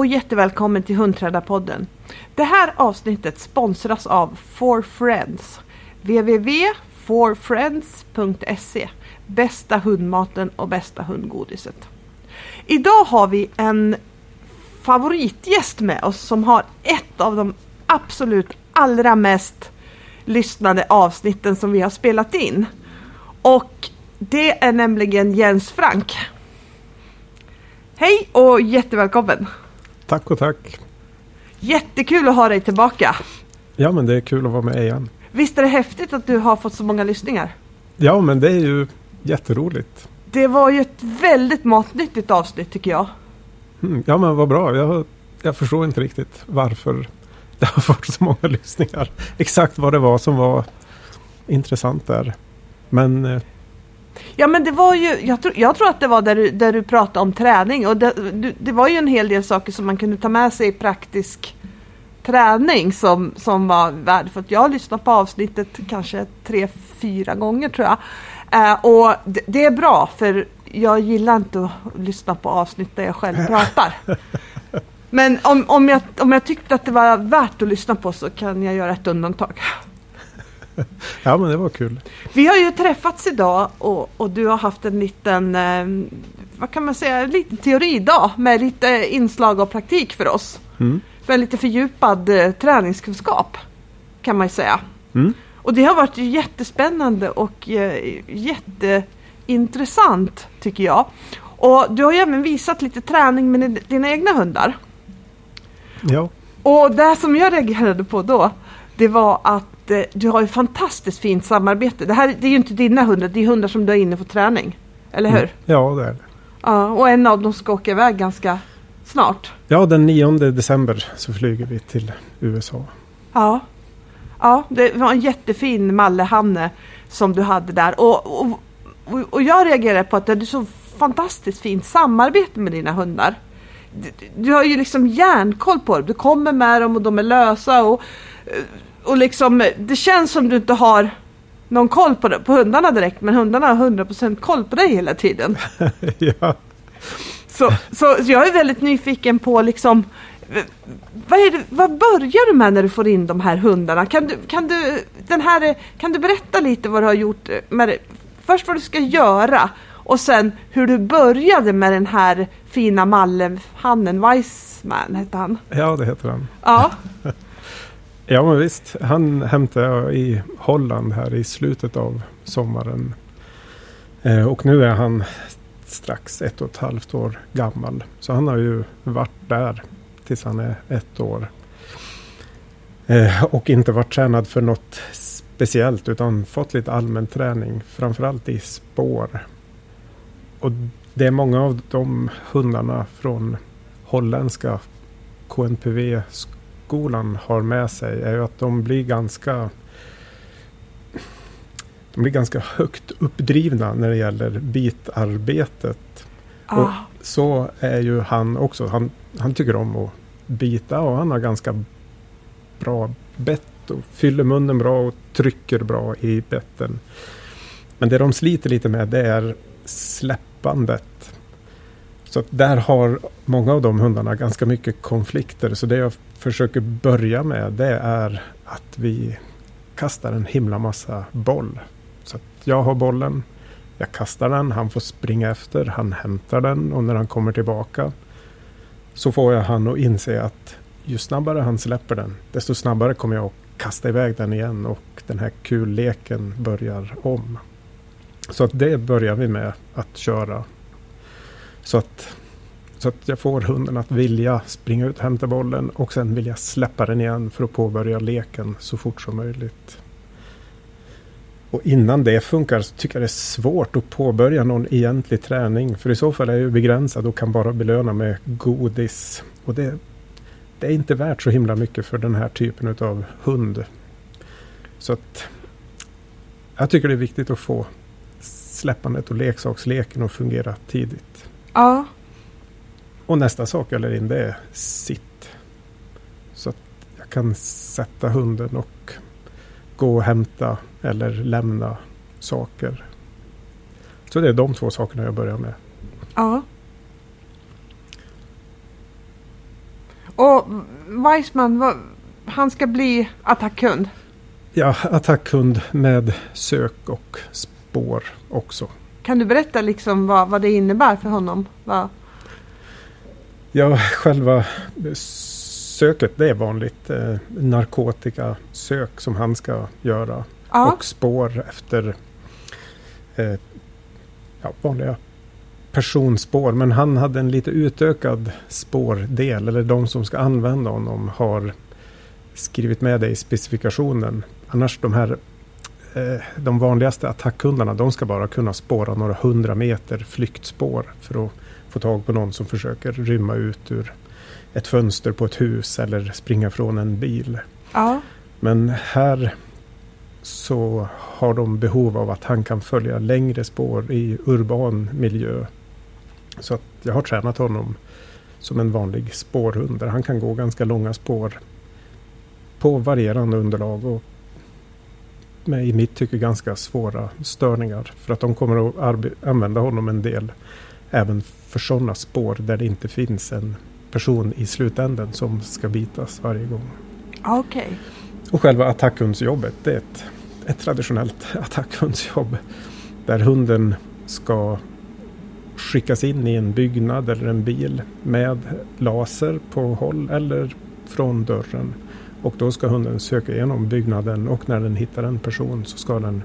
och jättevälkommen till Hundträdarpodden. Det här avsnittet sponsras av For Friends. www.forfriends.se Bästa hundmaten och bästa hundgodiset. Idag har vi en favoritgäst med oss som har ett av de absolut allra mest lyssnade avsnitten som vi har spelat in. Och det är nämligen Jens Frank. Hej och jättevälkommen! Tack och tack! Jättekul att ha dig tillbaka! Ja men det är kul att vara med igen. Visst är det häftigt att du har fått så många lyssningar? Ja men det är ju jätteroligt. Det var ju ett väldigt matnyttigt avsnitt tycker jag. Mm, ja men vad bra. Jag, jag förstår inte riktigt varför det har fått så många lyssningar. Exakt vad det var som var intressant där. Men eh, Ja men det var ju, jag, tror, jag tror att det var där du, där du pratade om träning och det, du, det var ju en hel del saker som man kunde ta med sig i praktisk träning som, som var värdefullt. Jag har lyssnat på avsnittet kanske tre, fyra gånger tror jag. Eh, och det, det, är bra för jag gillar inte att lyssna på avsnitt där jag själv pratar. Men om, om, jag, om jag tyckte att det var värt att lyssna på så kan jag göra ett undantag. ja men det var kul. Vi har ju träffats idag och, och du har haft en liten, eh, vad kan man säga, liten teoridag med lite inslag av praktik för oss. Mm. För en lite fördjupad eh, träningskunskap kan man ju säga. Mm. Och det har varit jättespännande och eh, jätteintressant tycker jag. Och du har ju även visat lite träning med dina egna hundar. Ja. Och det som jag reagerade på då, det var att eh, du har ett fantastiskt fint samarbete. Det här det är ju inte dina hundar, det är hundar som du har inne för träning. Eller hur? Mm. Ja, det är det. Ja, och en av dem ska åka iväg ganska snart. Ja, den 9 december så flyger vi till USA. Ja, ja det var en jättefin mallehanne som du hade där. Och, och, och jag reagerar på att du hade så fantastiskt fint samarbete med dina hundar. Du, du har ju liksom järnkoll på dem. Du kommer med dem och de är lösa. och och liksom, det känns som du inte har någon koll på, det, på hundarna direkt, men hundarna har 100% koll på dig hela tiden. ja. Så, så, så, jag är väldigt nyfiken på liksom, vad, det, vad börjar du med när du får in de här hundarna? Kan du, kan du, den här, kan du berätta lite vad du har gjort med det? Först vad du ska göra och sen hur du började med den här fina mallehannen, Weissman hette han. Ja, det heter han. Ja. Ja men visst, han hämtade jag i Holland här i slutet av sommaren. Eh, och nu är han strax ett och ett halvt år gammal. Så han har ju varit där tills han är ett år. Eh, och inte varit tränad för något speciellt utan fått lite allmän träning. Framförallt i spår. Och det är många av de hundarna från holländska KNPV skolan har med sig är ju att de blir ganska de blir ganska högt uppdrivna när det gäller bitarbetet. Ah. Och så är ju han också. Han, han tycker om att bita och han har ganska bra bett och fyller munnen bra och trycker bra i betten. Men det de sliter lite med det är släppandet. Så där har många av de hundarna ganska mycket konflikter. Så det jag försöker börja med det är att vi kastar en himla massa boll. Så att jag har bollen, jag kastar den, han får springa efter, han hämtar den och när han kommer tillbaka så får jag han att inse att ju snabbare han släpper den desto snabbare kommer jag att kasta iväg den igen och den här kulleken börjar om. Så att det börjar vi med att köra. Så att så att jag får hunden att vilja springa ut och hämta bollen och sen vill jag släppa den igen för att påbörja leken så fort som möjligt. Och innan det funkar så tycker jag det är svårt att påbörja någon egentlig träning. För i så fall är jag begränsad och kan bara belöna med godis. Och det, det är inte värt så himla mycket för den här typen av hund. Så att jag tycker det är viktigt att få släppandet och leksaksleken att fungera tidigt. Ja, och nästa sak jag lär in det är sitt. Så att jag kan sätta hunden och gå och hämta eller lämna saker. Så det är de två sakerna jag börjar med. Ja. Weissman, vad, han ska bli attackhund? Ja, attackhund med sök och spår också. Kan du berätta liksom vad, vad det innebär för honom? Vad? Ja, själva söket det är vanligt eh, narkotikasök som han ska göra. Ja. Och spår efter eh, ja, vanliga personspår. Men han hade en lite utökad spårdel. Eller de som ska använda honom har skrivit med det i specifikationen. Annars de här eh, de vanligaste attackhundarna de ska bara kunna spåra några hundra meter flyktspår för att få tag på någon som försöker rymma ut ur ett fönster på ett hus eller springa från en bil. Ja. Men här så har de behov av att han kan följa längre spår i urban miljö. Så att jag har tränat honom som en vanlig spårhund där han kan gå ganska långa spår på varierande underlag och med i mitt tycke ganska svåra störningar. För att de kommer att använda honom en del även för sådana spår där det inte finns en person i slutänden som ska bitas varje gång. Okej. Okay. Och själva attackhundsjobbet det är ett, ett traditionellt attackhundsjobb. Där hunden ska skickas in i en byggnad eller en bil med laser på håll eller från dörren. Och då ska hunden söka igenom byggnaden och när den hittar en person så ska den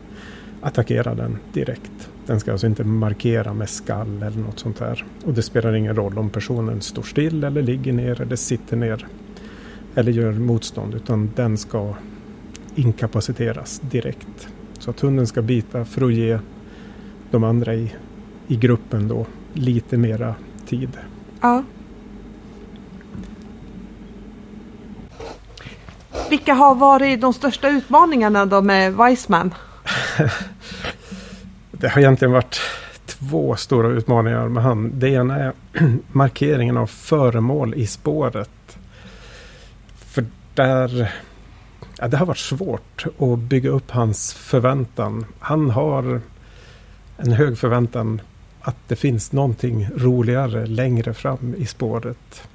attackera den direkt. Den ska alltså inte markera med skall eller något sånt här. Och det spelar ingen roll om personen står still eller ligger ner eller sitter ner. Eller gör motstånd utan den ska inkapaciteras direkt. Så att hunden ska bita för att ge de andra i, i gruppen då lite mera tid. Ja. Vilka har varit de största utmaningarna då med Weissman? det har egentligen varit två stora utmaningar med han. Det ena är markeringen av föremål i spåret. För där ja, det har varit svårt att bygga upp hans förväntan. Han har en hög förväntan att det finns någonting roligare längre fram i spåret.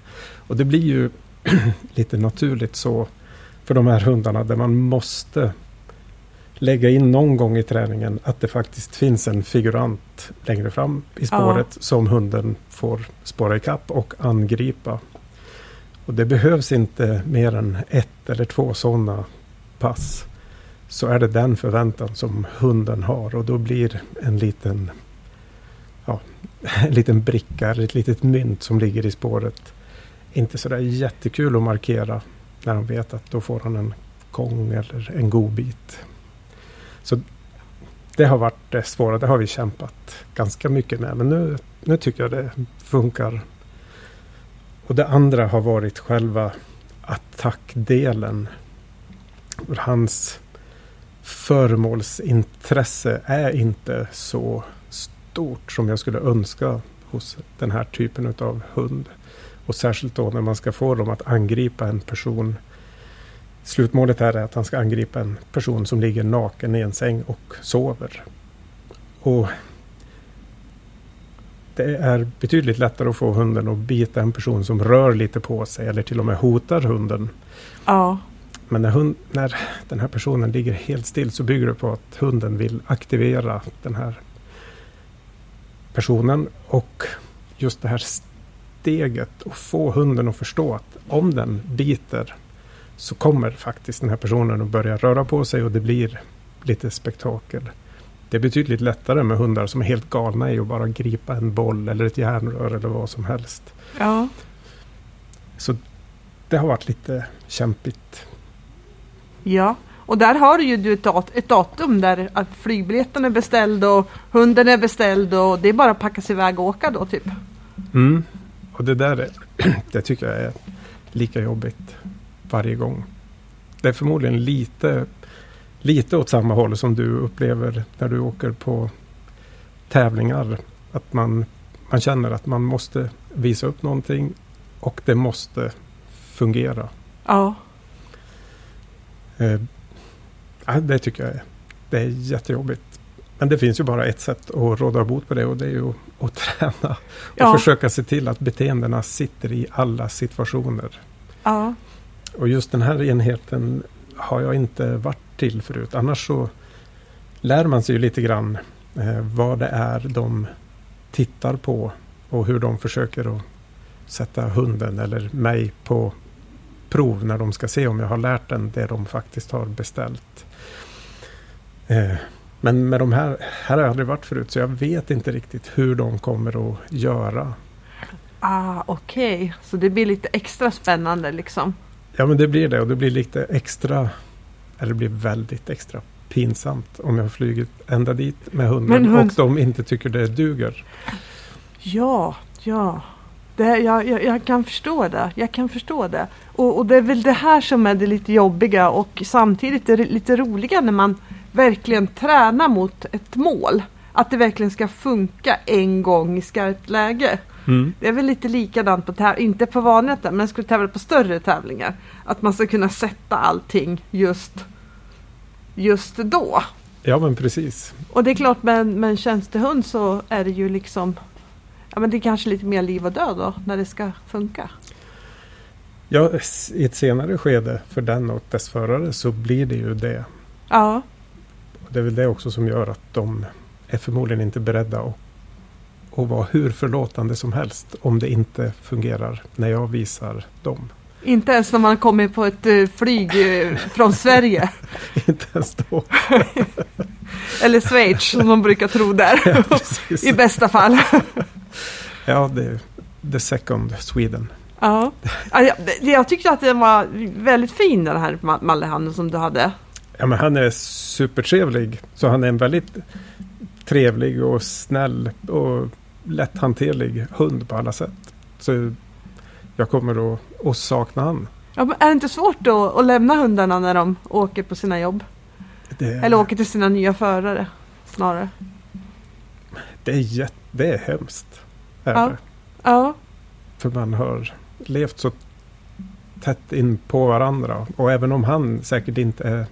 Och det blir ju lite naturligt så för de här hundarna där man måste lägga in någon gång i träningen att det faktiskt finns en figurant längre fram i spåret ja. som hunden får spåra ikapp och angripa. Och det behövs inte mer än ett eller två sådana pass. Så är det den förväntan som hunden har och då blir en liten ja, en liten bricka, ett litet mynt som ligger i spåret. Inte sådär jättekul att markera när han vet att då får han en kong eller en godbit. Så det har varit det svåra. Det har vi kämpat ganska mycket med. Men nu, nu tycker jag det funkar. Och det andra har varit själva attackdelen. Hans föremålsintresse är inte så stort som jag skulle önska hos den här typen av hund. Och särskilt då när man ska få dem att angripa en person Slutmålet här är att han ska angripa en person som ligger naken i en säng och sover. Och det är betydligt lättare att få hunden att bita en person som rör lite på sig eller till och med hotar hunden. Ja. Men när, hund, när den här personen ligger helt still så bygger det på att hunden vill aktivera den här personen. Och just det här steget och få hunden att förstå att om den biter så kommer faktiskt den här personen att börja röra på sig och det blir lite spektakel. Det är betydligt lättare med hundar som är helt galna i att bara gripa en boll eller ett järnrör eller vad som helst. Ja. Så det har varit lite kämpigt. Ja, och där har du ju ett, dat ett datum där flygbiljetten är beställd och hunden är beställd och det är bara att packa sig iväg och åka då typ. Mm. Och det där är, det tycker jag är lika jobbigt varje gång. Det är förmodligen lite, lite åt samma håll som du upplever när du åker på tävlingar. Att man, man känner att man måste visa upp någonting och det måste fungera. Ja. Eh, det tycker jag är, det är jättejobbigt. Men det finns ju bara ett sätt att råda bot på det och det är ju att träna. Och ja. försöka se till att beteendena sitter i alla situationer. Ja. Och just den här enheten har jag inte varit till förut. Annars så lär man sig ju lite grann eh, vad det är de tittar på och hur de försöker att sätta hunden eller mig på prov när de ska se om jag har lärt den det de faktiskt har beställt. Eh, men med de här, här har jag aldrig varit förut så jag vet inte riktigt hur de kommer att göra. Ah, Okej, okay. så det blir lite extra spännande liksom? Ja men det blir det och det blir lite extra, eller det blir väldigt extra pinsamt om jag har flugit ända dit med hunden hund... och de inte tycker det duger. Ja, ja. Det, jag, jag, jag, kan förstå det. Jag kan förstå det. Och, och, det är väl det här som är det lite jobbiga och samtidigt är det lite roliga när man verkligen tränar mot ett mål. Att det verkligen ska funka en gång i skarpt läge. Mm. Det är väl lite likadant på tävlingar, inte på vanliga tävlingar, men jag skulle tävla på större tävlingar. Att man ska kunna sätta allting just, just då. Ja men precis. Och det är klart med, med en tjänstehund så är det ju liksom Ja men det är kanske lite mer liv och död då när det ska funka. Ja, i ett senare skede för den och dess förare så blir det ju det. Ja. Det är väl det också som gör att de är förmodligen inte beredda att, att vara hur förlåtande som helst om det inte fungerar när jag visar dem. Inte ens när man kommer på ett uh, flyg uh, från Sverige? inte ens då. Eller Schweiz som man brukar tro där. Ja, I bästa fall. ja, det är the second Sweden. Ja, jag, tyckte att den var väldigt fin den här Mallehanden som du hade. Ja, men han är supertrevlig. Så han är en väldigt trevlig och snäll och lätthanterlig hund på alla sätt. Så jag kommer att, att sakna han. Ja, är det inte svårt då att lämna hundarna när de åker på sina jobb? Det... Eller åker till sina nya förare snarare? Det är, jätte, det är hemskt. Är ja. Det. ja. För man har levt så tätt in på varandra. Och även om han säkert inte är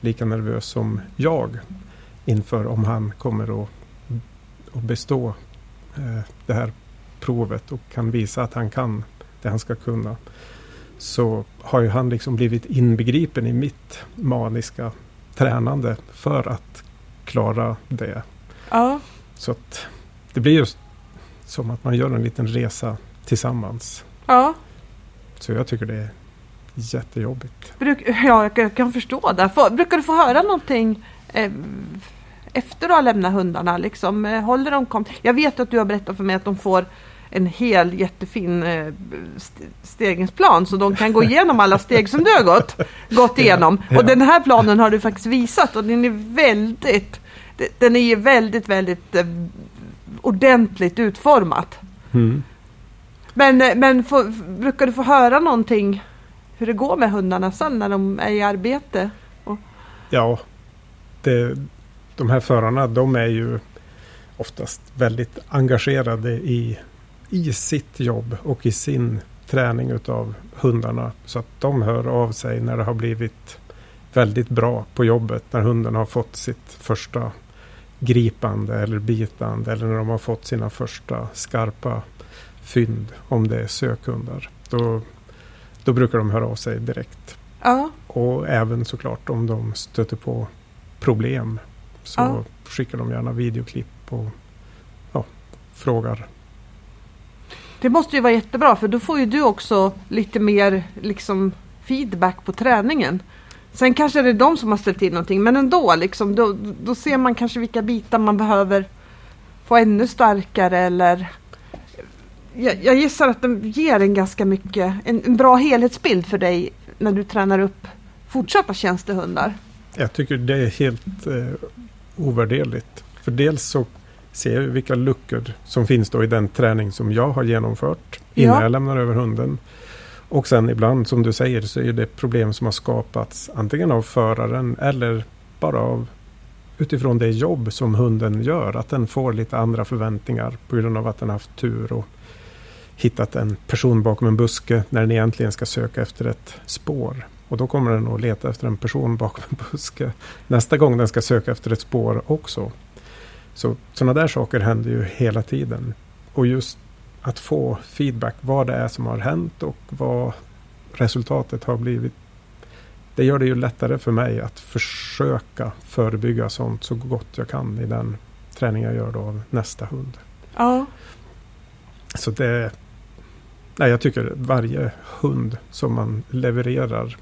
lika nervös som jag inför om han kommer att, att bestå det här provet och kan visa att han kan det han ska kunna. Så har ju han liksom blivit inbegripen i mitt maniska tränande för att klara det. Ja. Så att det blir just som att man gör en liten resa tillsammans. Ja. Så jag tycker det är jättejobbigt. Bruk, ja, jag kan förstå det. Brukar du få höra någonting eh, efter du har lämnat hundarna? Liksom, eh, håller de kom jag vet att du har berättat för mig att de får en hel jättefin eh, stegringsplan så de kan gå igenom alla steg som du har gått, gått igenom. Ja, ja. Och den här planen har du faktiskt visat och den är väldigt den är väldigt, väldigt eh, ordentligt utformat. Mm. Men, men få, brukar du få höra någonting hur det går med hundarna sen när de är i arbete? Och... Ja, det, de här förarna de är ju oftast väldigt engagerade i i sitt jobb och i sin träning utav hundarna. Så att de hör av sig när det har blivit väldigt bra på jobbet. När hunden har fått sitt första gripande eller bitande. Eller när de har fått sina första skarpa fynd. Om det är sökhundar. Då, då brukar de höra av sig direkt. Ja. Och även såklart om de stöter på problem. Så ja. skickar de gärna videoklipp och ja, frågar det måste ju vara jättebra för då får ju du också lite mer liksom, feedback på träningen. Sen kanske det är de som har ställt till någonting men ändå liksom, då, då ser man kanske vilka bitar man behöver få ännu starkare eller jag, jag gissar att den ger en ganska mycket, en, en bra helhetsbild för dig när du tränar upp fortsatta tjänstehundar. Jag tycker det är helt eh, ovärderligt. För dels så se vilka luckor som finns då i den träning som jag har genomfört innan ja. jag lämnar över hunden. Och sen ibland som du säger så är det problem som har skapats antingen av föraren eller bara av utifrån det jobb som hunden gör. Att den får lite andra förväntningar på grund av att den haft tur och hittat en person bakom en buske när den egentligen ska söka efter ett spår. Och då kommer den att leta efter en person bakom en buske nästa gång den ska söka efter ett spår också. Så sådana där saker händer ju hela tiden. Och just att få feedback vad det är som har hänt och vad, resultatet har blivit det gör det ju lättare för mig att försöka förebygga sånt så gott jag kan i den träning jag gör då av nästa hund. Ja. Så det... Nej, jag tycker varje hund som man levererar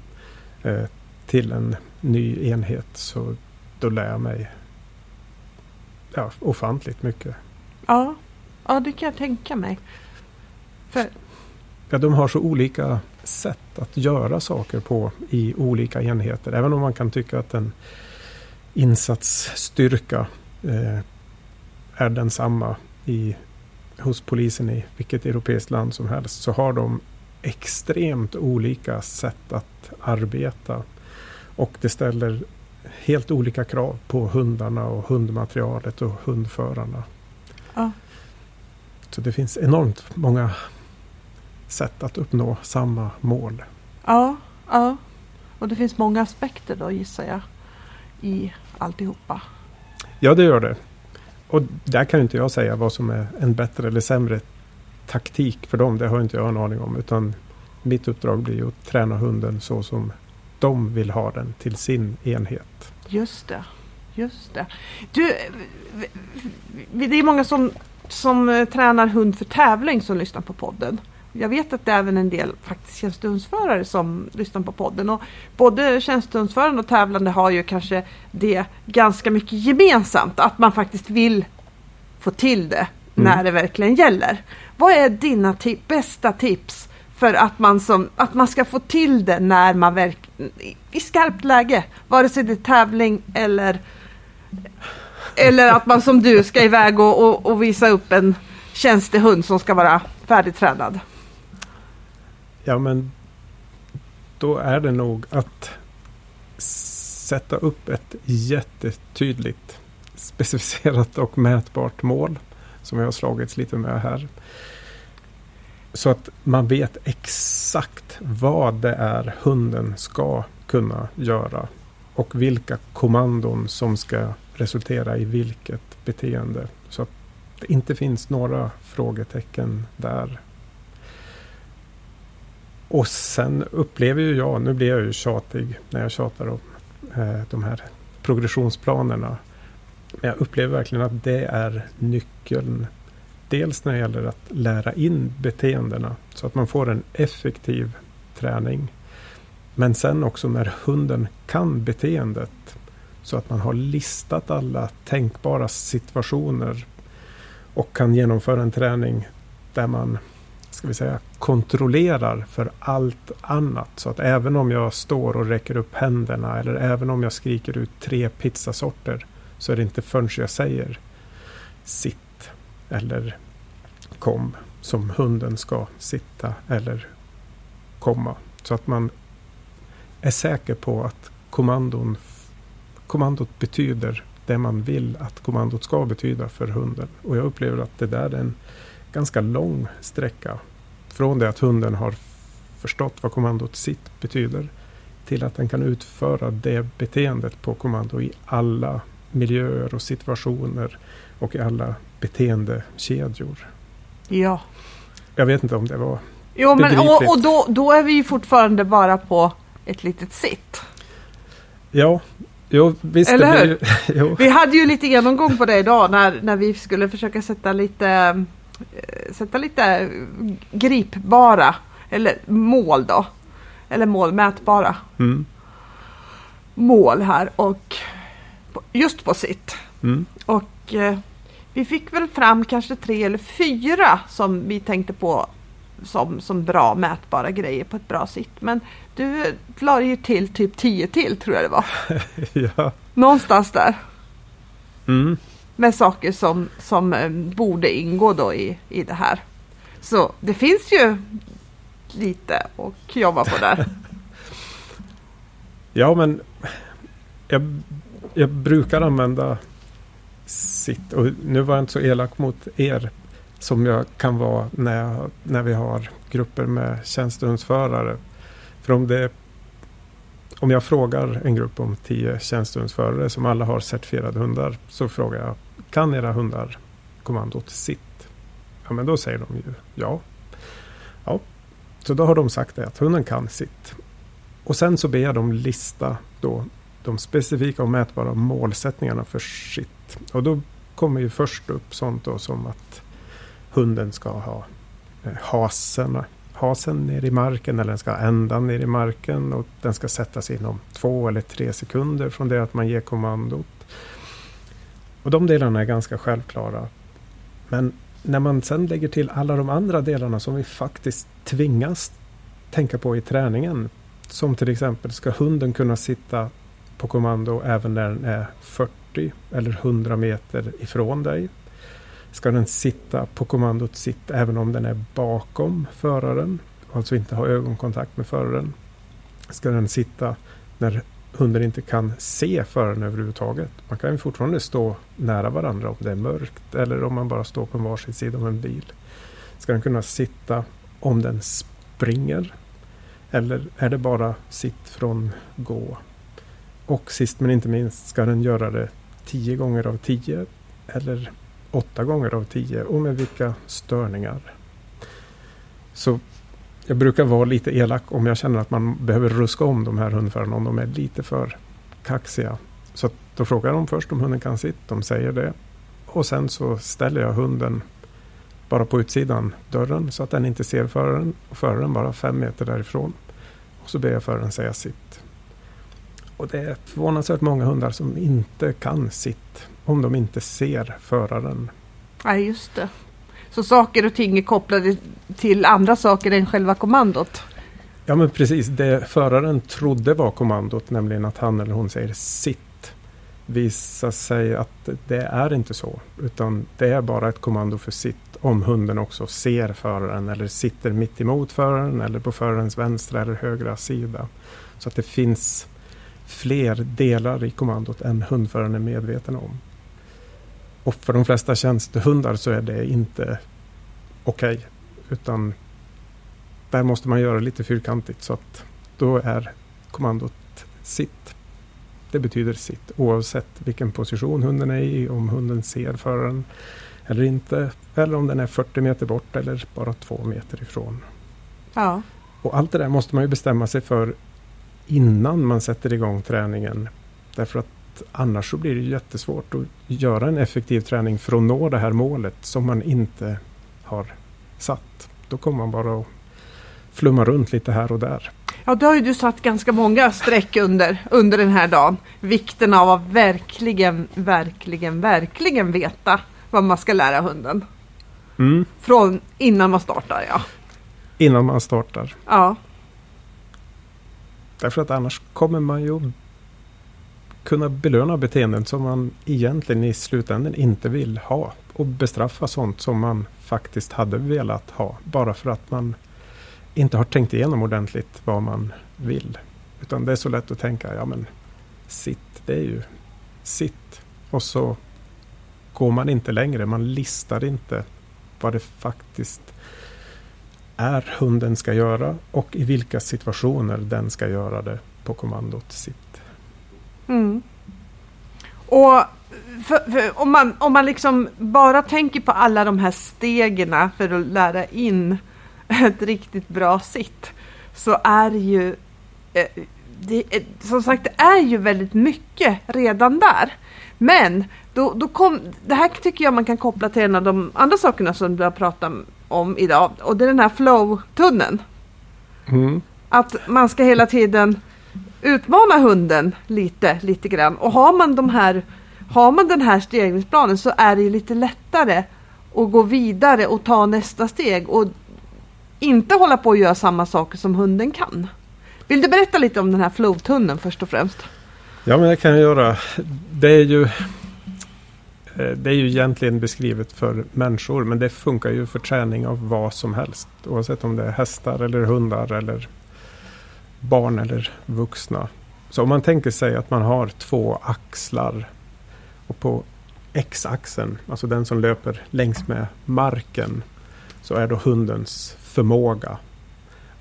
eh, till en ny enhet så då lär jag mig ja, ofantligt mycket. Ja. ja, det kan jag tänka mig. För... Ja, de har så olika sätt att göra saker på i olika enheter. Även om man kan tycka att en insatsstyrka eh, är densamma i, hos polisen i vilket europeiskt land som helst så har de extremt olika sätt att arbeta. Och det ställer helt olika krav på hundarna och hundmaterialet och hundförarna. Ja. Så det finns enormt många sätt att uppnå samma mål. Ja, ja. Och det finns många aspekter då gissar jag i alltihopa. Ja, det gör det. Och där kan inte jag säga vad som är en bättre eller sämre taktik för dem. Det har inte jag en aning om. Utan mitt uppdrag blir att träna hunden så som de vill ha den till sin enhet. Just det. Just det. Du, det är många som, som eh, tränar hund för tävling som lyssnar på podden. Jag vet att det är även en del faktiskt tjänstehundsförare som lyssnar på podden. Och både tjänstehundsföraren och tävlande har ju kanske det ganska mycket gemensamt. Att man faktiskt vill få till det när mm. det verkligen gäller. Vad är dina bästa tips för att man, som, att man ska få till det när man verk i skarpt läge? Vare sig det är tävling eller, eller att man som du ska iväg och, och, och visa upp en tjänstehund som ska vara färdigtränad. Ja men då är det nog att sätta upp ett jättetydligt specificerat och mätbart mål. Som vi har slagits lite med här. Så att man vet exakt vad det är hunden ska kunna göra. Och vilka kommandon som ska resultera i vilket beteende. Så att det inte finns några frågetecken där. Och sen upplever ju jag, nu blir jag ju tjatig när jag tjatar om eh, de här progressionsplanerna. Men jag upplever verkligen att det är nyckeln. Dels när det gäller att lära in beteendena så att man får en effektiv träning. Men sen också när hunden kan beteendet så att man har listat alla tänkbara situationer och kan genomföra en träning där man ska vi säga, kontrollerar för allt annat. Så att även om jag står och räcker upp händerna eller även om jag skriker ut tre pizzasorter så är det inte förrän jag säger sitt eller kom som hunden ska sitta eller komma. Så att man är säker på att kommandon, kommandot betyder det man vill att kommandot ska betyda för hunden. Och jag upplever att det där är en ganska lång sträcka. Från det att hunden har förstått vad kommandot sitt betyder till att den kan utföra det beteendet på kommando i alla miljöer och situationer och i alla beteendekedjor. Ja. Jag vet inte om det var Jo, men och, och då, då är vi ju fortfarande bara på ett litet sitt. Ja, Jo, visst. Eller hur? Ju, vi hade ju lite genomgång på det idag när, när vi skulle försöka sätta lite, äh, sätta lite gripbara, eller mål då. Eller målmätbara mm. mål här och just på sitt. Mm. Och äh, vi fick väl fram kanske tre eller fyra som vi tänkte på som, som bra mätbara grejer på ett bra sitt. Men du la ju till typ 10 till tror jag det var. ja. Någonstans där. Mm. Med saker som, som eh, borde ingå då i, i det här. Så det finns ju lite att jobba på där. ja men jag, jag brukar använda sitt och nu var jag inte så elak mot er som jag kan vara när, jag, när vi har grupper med tjänstehundsförare. För om, det, om jag frågar en grupp om tio tjänstehundsförare som alla har certifierade hundar så frågar jag kan era hundar kommandot sitt? Ja men då säger de ju ja. Ja, Så då har de sagt det att hunden kan sitt. Och sen så ber jag dem lista då de specifika och mätbara målsättningarna för sitt. Och då kommer ju först upp sånt då som att hunden ska ha eh, hasen, hasen ner i marken eller den ska ha ändan ner i marken och den ska sättas inom två eller tre sekunder från det att man ger kommandot. Och de delarna är ganska självklara. Men när man sen lägger till alla de andra delarna som vi faktiskt tvingas tänka på i träningen. Som till exempel, ska hunden kunna sitta på kommando även när den är 40 eller 100 meter ifrån dig? Ska den sitta på kommandot sitt även om den är bakom föraren? Alltså inte ha ögonkontakt med föraren. Ska den sitta när hunden inte kan se föraren överhuvudtaget. Man kan ju fortfarande stå nära varandra om det är mörkt eller om man bara står på varsin sida om en bil. Ska den kunna sitta om den springer? Eller är det bara sitt från gå? Och sist men inte minst, ska den göra det tio gånger av tio eller åtta gånger av tio och med vilka störningar? Så jag brukar vara lite elak om jag känner att man behöver ruska om de här hundförarna om de är lite för kaxiga. Så då frågar de först om hunden kan sitt. De säger det. Och sen så ställer jag hunden bara på utsidan dörren så att den inte ser föraren. Och föraren bara fem meter därifrån. Och så ber jag föraren säga sitt. Och det är förvånansvärt många hundar som inte kan sitt om de inte ser föraren. Ja, just det. Så saker och ting är kopplade till andra saker än själva kommandot. Ja men precis, det föraren trodde var kommandot, nämligen att han eller hon säger sitt, visar sig att det är inte så. Utan det är bara ett kommando för sitt om hunden också ser föraren eller sitter mitt emot föraren eller på förarens vänstra eller högra sida. Så att det finns fler delar i kommandot än hundföraren är medveten om. Och för de flesta tjänstehundar så är det inte okej. Okay, utan där måste man göra lite fyrkantigt så att då är kommandot sitt. Det betyder sitt oavsett vilken position hunden är i, om hunden ser föraren eller inte. Eller om den är 40 meter bort eller bara två meter ifrån. Ja. Och allt det där måste man ju bestämma sig för innan man sätter igång träningen. Därför att annars så blir det jättesvårt att göra en effektiv träning för att nå det här målet som man inte har satt. Då kommer man bara att flumma runt lite här och där. Ja, då har ju du satt ganska många streck under, under den här dagen. Vikten av att verkligen, verkligen, verkligen veta vad man ska lära hunden. Mm. Från innan man startar, ja. Innan man startar. Ja. Därför att annars kommer man ju kunna belöna beteenden som man egentligen i slutändan inte vill ha. Och bestraffa sånt som man faktiskt hade velat ha. Bara för att man inte har tänkt igenom ordentligt vad man vill. Utan det är så lätt att tänka, ja men sitt, det är ju sitt. Och så går man inte längre, man listar inte vad det faktiskt är hunden ska göra och i vilka situationer den ska göra det på kommandot sitt. Mm. Och för, för, om, man, om man liksom bara tänker på alla de här stegen för att lära in ett riktigt bra sitt så är ju eh, det, eh, som sagt, det är ju väldigt mycket redan där. Men då, då kom, det här tycker jag man kan koppla till en av de andra sakerna som du har pratat om idag och det är den här flow-tunneln. Mm. Att man ska hela tiden utmana hunden lite, lite grann. Och har man, de här, har man den här stegningsplanen så är det lite lättare att gå vidare och ta nästa steg och inte hålla på och göra samma saker som hunden kan. Vill du berätta lite om den här flowtunneln först och främst? Ja, men det kan jag göra. Det är ju Eh, det är ju egentligen beskrivet för människor men det funkar ju för träning av vad som helst. Oavsett om det är hästar eller hundar eller barn eller vuxna. Så om man tänker sig att man har två axlar och på x-axeln, alltså den som löper längs med marken, så är då hundens förmåga.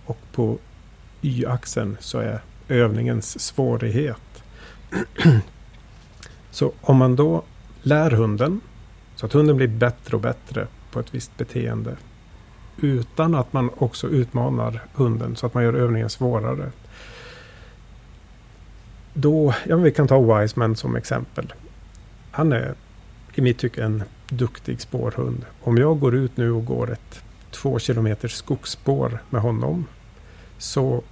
Och på y-axeln så är övningens svårighet. så om man då lär hunden så att hunden blir bättre och bättre på ett visst beteende. utan att man också utmanar hunden så att man gör övningen svårare. Då, ja, vi kan ta Wiseman som exempel. Han är i mitt tycke en duktig spårhund. Om jag går ut nu och går ett två kilometers skogsspår med honom så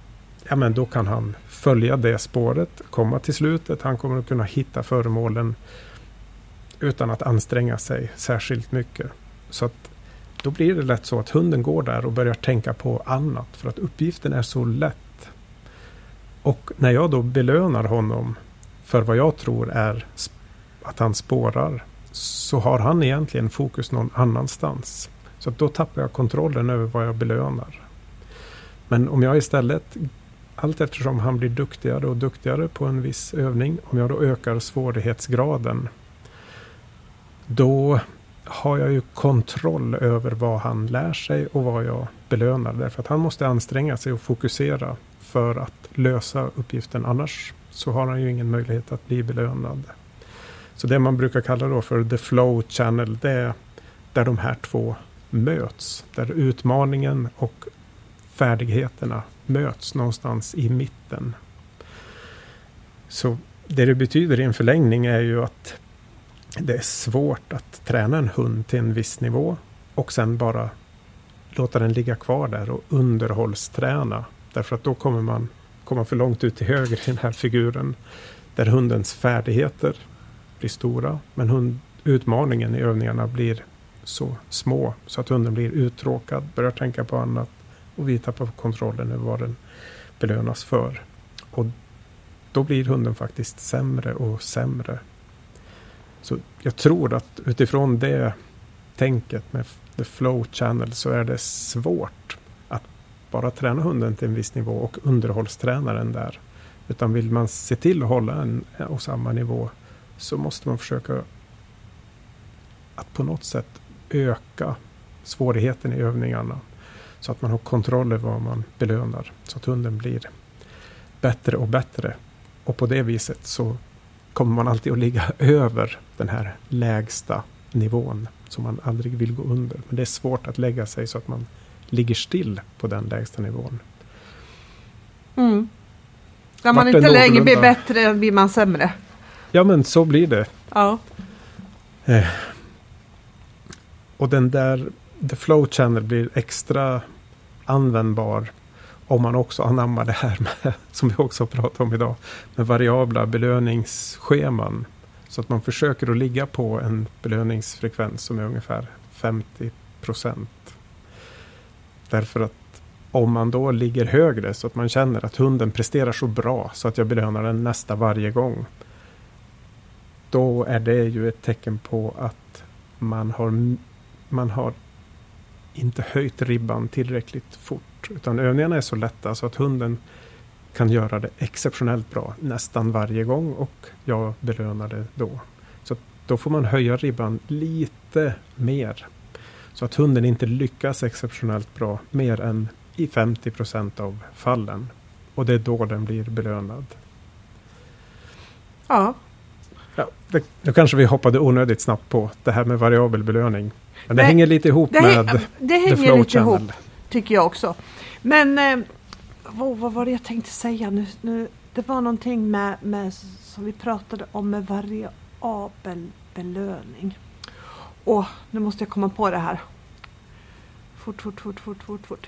ja, men då kan han följa det spåret, komma till slutet. Han kommer att kunna hitta föremålen utan att anstränga sig särskilt mycket. Så att då blir det lätt så att hunden går där och börjar tänka på annat för att uppgiften är så lätt. Och när jag då belönar honom för vad jag tror är att han spårar så har han egentligen fokus någon annanstans. Så då tappar jag kontrollen över vad jag belönar. Men om jag istället allt eftersom han blir duktigare och duktigare på en viss övning, om jag då ökar svårighetsgraden, då har jag ju kontroll över vad han lär sig och vad jag belönar. Därför att han måste anstränga sig och fokusera för att lösa uppgiften. Annars så har han ju ingen möjlighet att bli belönad. Så det man brukar kalla då för the flow channel, det är där de här två möts. Där utmaningen och färdigheterna möts någonstans i mitten. Så det det betyder i en förlängning är ju att det är svårt att träna en hund till en viss nivå och sen bara låta den ligga kvar där och underhållsträna. Därför att då kommer man komma för långt ut till höger i den här figuren. Där hundens färdigheter blir stora men hund, utmaningen i övningarna blir så små så att hunden blir uttråkad, börjar tänka på annat och vi tappar kontrollen över vad den belönas för. Och då blir hunden faktiskt sämre och sämre. Så jag tror att utifrån det tänket med the flow channel så är det svårt att bara träna hunden till en viss nivå och underhållsträna den där. Utan vill man se till att hålla en och samma nivå så måste man försöka att på något sätt öka svårigheten i övningarna. Så att man har kontroll över vad man belönar. Så att hunden blir bättre och bättre. Och på det viset så kommer man alltid att ligga över den här lägsta nivån som man aldrig vill gå under. Men det är svårt att lägga sig så att man ligger still på den lägsta nivån. Mm. När man inte längre blir bättre blir man sämre. Ja men så blir det. Ja. Eh. Och den där The Flow Channel blir extra användbar om man också anammar det här med, som vi också pratat om idag, med variabla belöningsscheman. Så att man försöker att ligga på en belöningsfrekvens som är ungefär 50 procent. Därför att om man då ligger högre så att man känner att hunden presterar så bra så att jag belönar den nästa varje gång. Då är det ju ett tecken på att man har, man har inte höjt ribban tillräckligt fort. Utan övningarna är så lätta så att hunden kan göra det exceptionellt bra nästan varje gång och jag belönar det då. Så då får man höja ribban lite mer. Så att hunden inte lyckas exceptionellt bra mer än i 50 procent av fallen. Och det är då den blir belönad. Ja. ja det, nu kanske vi hoppade onödigt snabbt på det här med variabel belöning. Men det Nej, hänger lite ihop det med Det hänger lite ihop, tycker jag också. Men eh, vad, vad var det jag tänkte säga nu? nu det var någonting med, med som vi pratade om med variabel belöning. Åh, nu måste jag komma på det här. Fort, fort, fort, fort, fort, fort.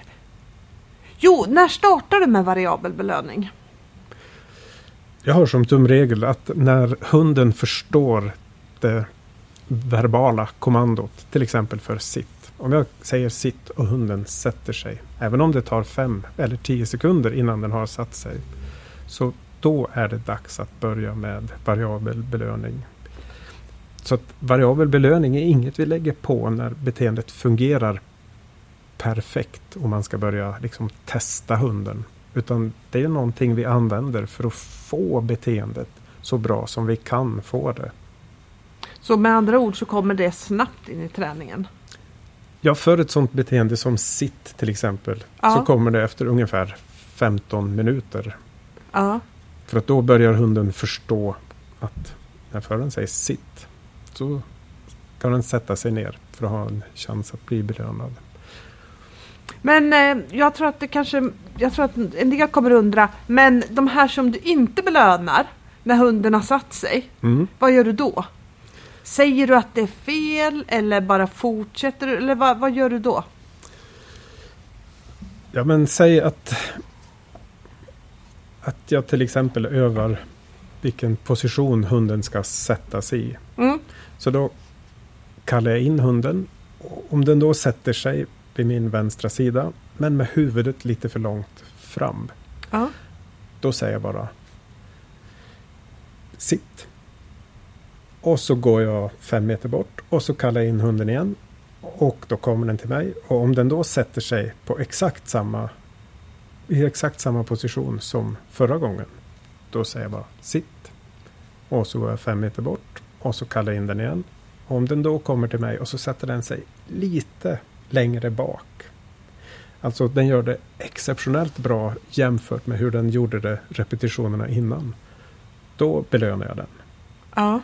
Jo, när startar du med variabel belöning? Jag har som tumregel att när hunden förstår det verbala kommandot, till exempel för sitt. Om jag säger sitt och hunden sätter sig, även om det tar fem eller tio sekunder innan den har satt sig, så då är det dags att börja med variabel belöning. Så att variabel belöning är inget vi lägger på när beteendet fungerar perfekt och man ska börja liksom testa hunden. Utan det är någonting vi använder för att få beteendet så bra som vi kan få det. Så med andra ord så kommer det snabbt in i träningen? Ja, för ett sådant beteende som sitt till exempel ja. så kommer det efter ungefär 15 minuter. Ja. För att då börjar hunden förstå att när föraren säger sitt så kan den sätta sig ner för att ha en chans att bli belönad. Men eh, jag tror att det kanske, jag tror att en del kommer undra, men de här som du inte belönar när hunden har satt sig, Mm. vad gör du då? Säger du att det är fel eller bara fortsätter du? Eller vad, vad gör du då? Ja men säg att att jag till exempel övar vilken position hunden ska sättas i. Mm. Så då kallar jag in hunden. Om den då sätter sig vid min vänstra sida men med huvudet lite för långt fram. Ja. Då säger jag bara Sitt. Och så går jag fem meter bort och så kallar jag in hunden igen. Och då kommer den till mig. Och om den då sätter sig på exakt samma i exakt samma position som förra gången. Då säger jag bara sitt. Och så går jag fem meter bort och så kallar jag in den igen. Och om den då kommer till mig och så sätter den sig lite längre bak. Alltså den gör det exceptionellt bra jämfört med hur den gjorde det repetitionerna innan. Då belönar jag den. Ja.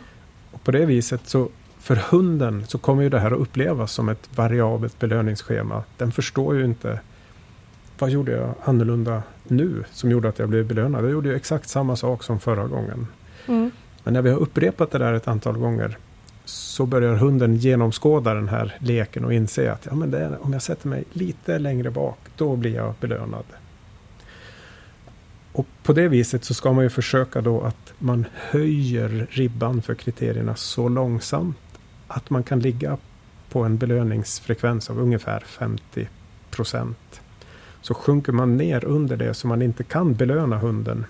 Och på det viset så för hunden så kommer ju det här att upplevas som ett variabelt belöningsschema. Den förstår ju inte vad gjorde jag annorlunda nu som gjorde att jag blev belönad. Jag gjorde ju exakt samma sak som förra gången. Mm. Men när vi har upprepat det där ett antal gånger så börjar hunden genomskåda den här leken och inse att ja, men är, om jag sätter mig lite längre bak, då blir jag belönad. Och på det viset så ska man ju försöka då att man höjer ribban för kriterierna så långsamt att man kan ligga på en belöningsfrekvens av ungefär 50 procent. Så sjunker man ner under det så man inte kan belöna hunden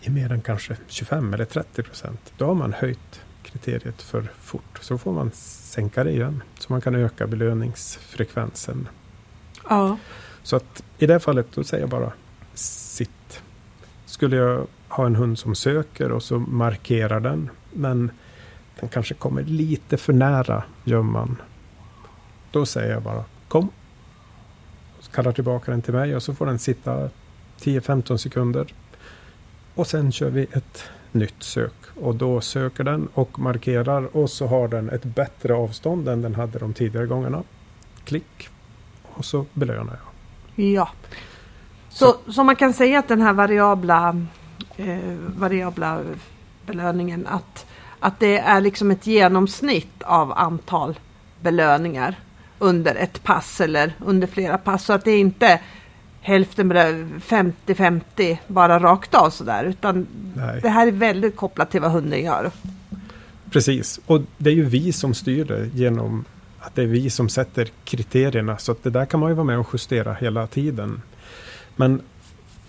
i mer än kanske 25 eller 30 procent. Då har man höjt kriteriet för fort. Så får man sänka det igen. Så man kan öka belöningsfrekvensen. Ja. Så att i det fallet då säger jag bara sitt. Skulle jag ha en hund som söker och så markerar den. Men den kanske kommer lite för nära gömman. Då säger jag bara kom. Så kallar tillbaka den till mig och så får den sitta 10-15 sekunder. Och sen kör vi ett nytt sök. Och då söker den och markerar och så har den ett bättre avstånd än den hade de tidigare gångerna. Klick. Och så belönar jag. Ja. Så, så man kan säga att den här variabla, eh, variabla belöningen att, att det är liksom ett genomsnitt av antal belöningar under ett pass eller under flera pass. Så att det är inte hälften belö- 50-50 bara rakt av sådär utan Nej. det här är väldigt kopplat till vad hunden gör. Precis, och det är ju vi som styr det genom att det är vi som sätter kriterierna. Så att det där kan man ju vara med och justera hela tiden. Men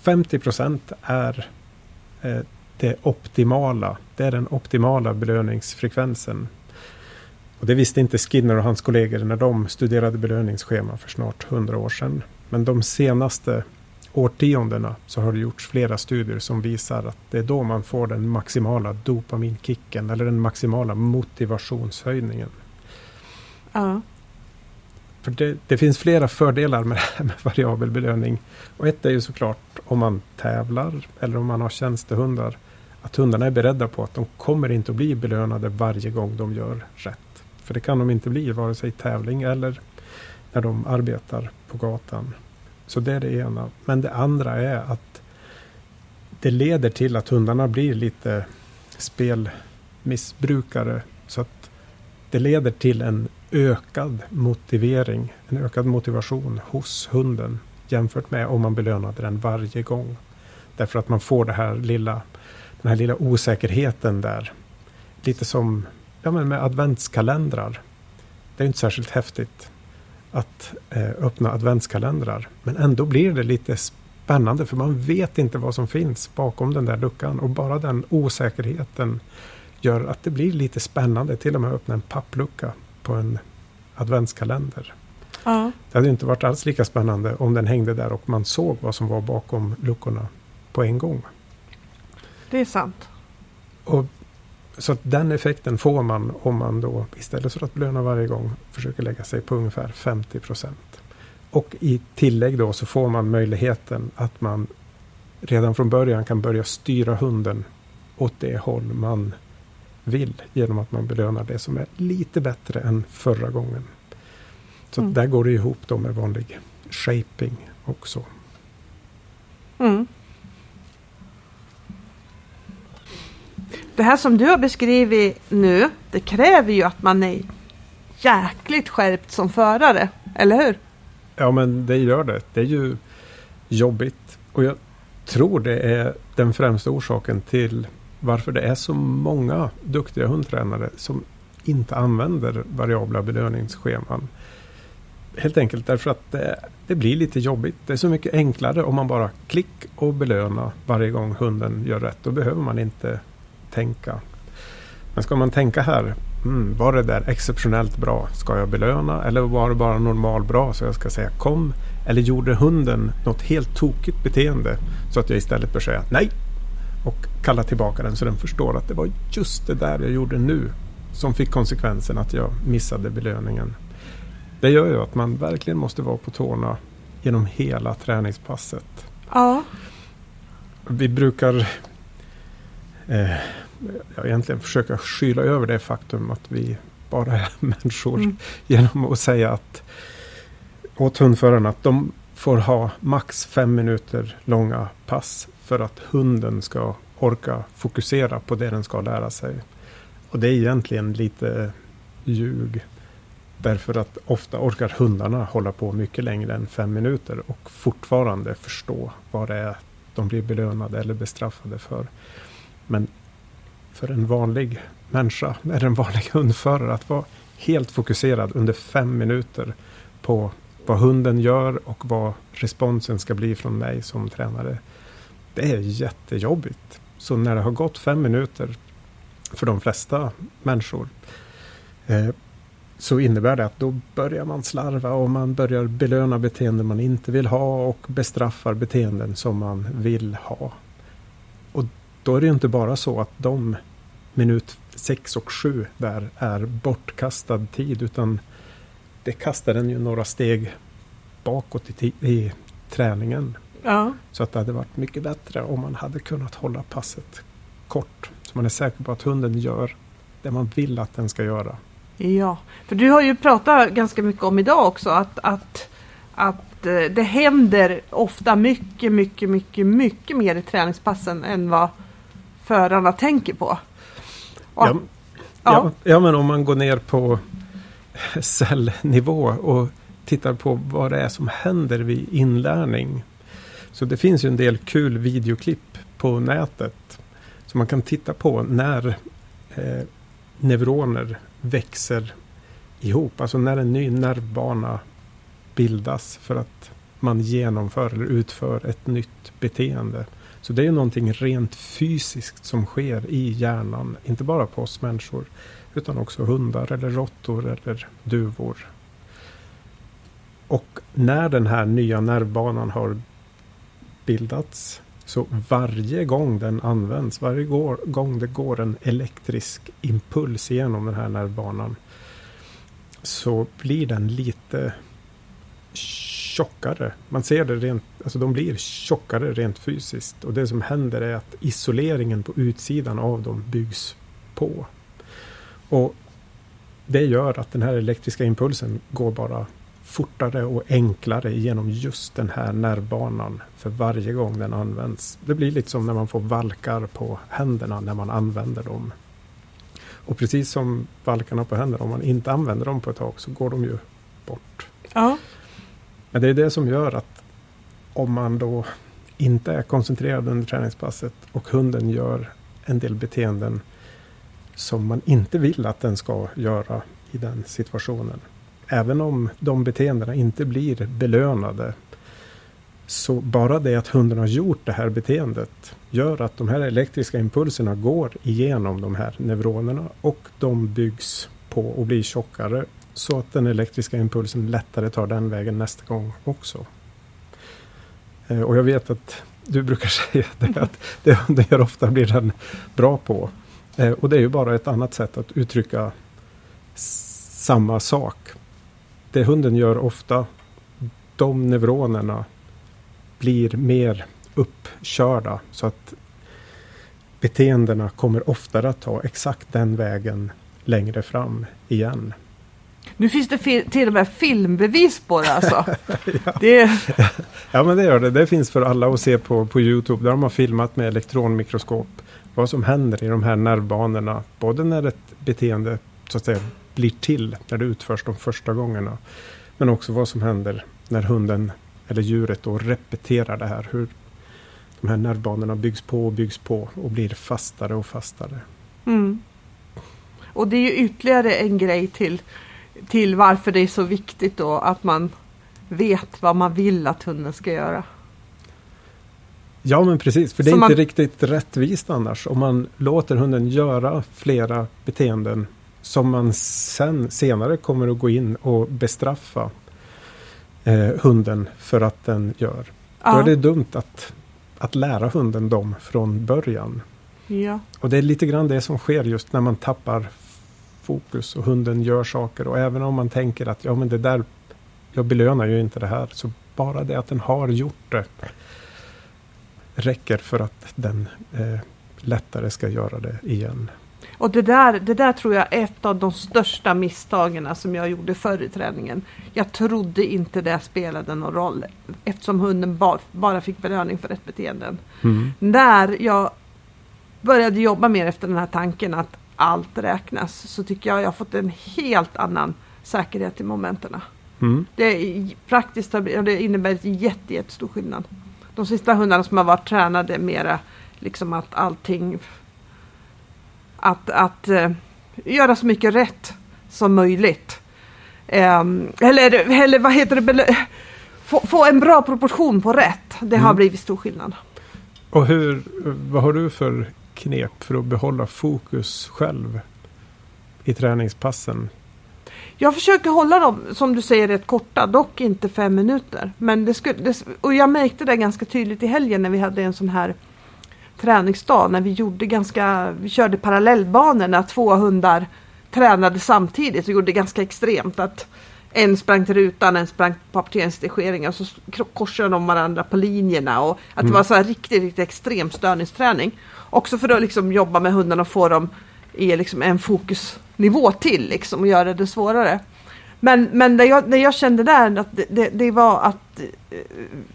50 procent är eh, det optimala. Det är den optimala belöningsfrekvensen. Och det visste inte Skinner och hans kollegor när de studerade belöningsschema för snart 100 år sedan. Men de senaste årtiondena så har det gjorts flera studier som visar att det är då man får den maximala dopaminkicken eller den maximala motivationshöjningen. Ja. För det, det finns flera fördelar med det här med variabel belöning. Och ett är ju såklart om man tävlar eller om man har tjänstehundar. Att hundarna är beredda på att de kommer inte att bli belönade varje gång de gör rätt. För det kan de inte bli vare sig i tävling eller när de arbetar på gatan. Så det är det ena. Men det andra är att det leder till att hundarna blir lite spelmissbrukare. Så att det leder till en ökad motivering, en ökad motivation hos hunden jämfört med om man belönade den varje gång. Därför att man får det här lilla, den här lilla osäkerheten där. Lite som ja, men med adventskalendrar. Det är inte särskilt häftigt att eh, öppna adventskalendrar. Men ändå blir det lite spännande för man vet inte vad som finns bakom den där luckan. Och bara den osäkerheten gör att det blir lite spännande till och med att öppna en papplucka på en adventskalender. Ja. Det hade inte varit alls lika spännande om den hängde där och man såg vad som var bakom luckorna på en gång. Det är sant. Och så att den effekten får man om man då istället för att belöna varje gång försöker lägga sig på ungefär 50 procent. Och i tillägg då så får man möjligheten att man redan från början kan börja styra hunden åt det håll man vill genom att man belönar det som är lite bättre än förra gången. Så Mm. där går det ihop då med vanlig shaping också. Mm. Det här som du har beskrivit nu, det kräver ju att man är jäkligt skärpt som förare, eller hur? Ja, men det gör det. Det är ju jobbigt. Och jag tror det är den främsta orsaken till varför det är så många duktiga hundtränare som inte använder variabla belöningsscheman. Helt enkelt därför att det, det, blir lite jobbigt. Det är så mycket enklare om man bara klick och belöna varje gång hunden gör rätt. Då behöver man inte tänka. Men ska man tänka här, mm, var det där exceptionellt bra? Ska jag belöna? Eller var det bara normal bra så jag ska säga kom? Eller gjorde hunden något helt tokigt beteende så att jag istället bör säga nej och kalla tillbaka den så den förstår att det var just det där jag gjorde nu som fick konsekvensen att jag missade belöningen. Det gör ju att man verkligen måste vara på tårna genom hela träningspasset. Ja. Vi brukar eh, egentligen försöka skyla över det faktum att vi bara är människor mm. genom att säga att åt hundförarna att de får ha max fem minuter långa pass för att hunden ska orka fokusera på det den ska lära sig. Och det är egentligen lite ljug. Därför att ofta orkar hundarna hålla på mycket längre än fem minuter och fortfarande förstå vad det är de blir belönade eller bestraffade för. Men för en vanlig människa, eller en vanlig hundförare, att vara helt fokuserad under fem minuter på vad hunden gör och vad responsen ska bli från mig som tränare. Det är jättejobbigt. Så när det har gått fem minuter för de flesta människor eh, så innebär det att då börjar man slarva och man börjar belöna beteenden man inte vill ha och bestraffar beteenden som man vill ha. Och då är det inte bara så att de minut 6 och 7 där är bortkastad tid utan det kastar den ju några steg bakåt i, i träningen. Ja. Så att det hade varit mycket bättre om man hade kunnat hålla passet kort. Så man är säker på att hunden gör det man vill att den ska göra. Ja, för du har ju pratat ganska mycket om idag också att, att, att eh, det händer ofta mycket, mycket, mycket, mycket mer i träningspassen än vad förarna tänker på. Och, ja, ja. ja, men om man går ner på cellnivå och tittar på vad det är som händer vid inlärning. Så det finns ju en del kul videoklipp på nätet. Som man kan titta på när eh, neuroner växer ihop. Alltså när en ny nervbana bildas för att man genomför eller utför ett nytt beteende. Så det är någonting rent fysiskt som sker i hjärnan. Inte bara på oss människor. Utan också hundar eller råttor eller duvor. Och när den här nya nervbanan har bildats så varje gång den används, varje gång det går en elektrisk impuls genom den här nervbanan så blir den lite tjockare. Man ser det rent, alltså de blir tjockare rent fysiskt. Och det som händer är att isoleringen på utsidan av dem byggs på. Och det gör att den här elektriska impulsen går bara fortare och enklare genom just den här nervbanan för varje gång den används. Det blir lite som när man får valkar på händerna när man använder dem. Och precis som valkarna på händerna, om man inte använder dem på ett tag så går de ju bort. Ja. Men det är det som gör att om man då inte är koncentrerad under träningspasset och hunden gör en del beteenden som man inte vill att den ska göra i den situationen. Även om de beteendena inte blir belönade så bara det att hunden har gjort det här beteendet gör att de här elektriska impulserna går igenom de här neuronerna och de byggs på och blir tjockare så att den elektriska impulsen lättare tar den vägen nästa gång också. Eh, och jag vet att du brukar säga det att det hunden gör ofta blir den bra på. Eh, och det är ju bara ett annat sätt att uttrycka samma sak. Det hunden gör ofta, de neuronerna blir mer uppkörda så att beteendena kommer oftare att ta exakt den vägen längre fram igen. Nu finns det till och med filmbevis på det alltså. ja. Det... ja men det gör det. Det finns för alla att se på, på Youtube. Där har man filmat med elektronmikroskop. Vad som händer i de här nervbanorna. Både när ett beteende så att säga blir till. När det utförs de första gångerna. Men också vad som händer när hunden eller djuret då repeterar det här. Hur de här nervbanorna byggs på och byggs på och blir fastare och fastare. Mm. Och det är ju ytterligare en grej till, till varför det är så viktigt då att man vet vad man vill att hunden ska göra. Ja men precis, för det är inte riktigt rättvist annars. Om man låter hunden göra flera beteenden som man sen senare kommer att gå in och bestraffa eh, hunden för att den gör. Ja. Då är det dumt att, att lära hunden dem från början. Ja. Och det är lite grann det som sker just när man tappar fokus och hunden gör saker. Och även om man tänker att ja men det där, jag belönar ju inte det här. Så bara det att den har gjort det räcker för att den eh, lättare ska göra det igen. Och det där, det där tror jag är ett av de största misstagen som jag gjorde förr i träningen. Jag trodde inte det spelade någon roll eftersom hunden ba, bara fick belöning för rätt beteenden. Mm. När jag började jobba mer efter den här tanken att allt räknas så tycker jag jag har fått en helt annan säkerhet i momenten. Mm. Det är praktiskt det innebär ett jätte, jättestor skillnad. De sista hundarna som har varit tränade mera liksom att allting att, att uh, göra så mycket rätt som möjligt. Um, eller, eller vad heter det? Få, få, en bra proportion på rätt. Det mm. har blivit stor skillnad. Och hur, vad har du för knep för att behålla fokus själv i träningspassen? Jag försöker hålla dem, som du säger, rätt korta, dock inte fem minuter. Men det skulle, det, och jag märkte det ganska tydligt i helgen när vi hade en sån här träningsdag när vi gjorde ganska, vi körde parallellbanor när två hundar tränade samtidigt och gjorde det ganska extremt. att en sprang till rutan, en sprang på apporteringsdirigeringen och så korsade de varandra på linjerna och att mm. det var så här riktigt, riktigt extrem störningsträning. Också för att liksom jobba med hundarna och få dem i liksom en fokusnivå till liksom och göra det svårare. Men, men det, jag, det jag kände där att det, det, det, var att eh,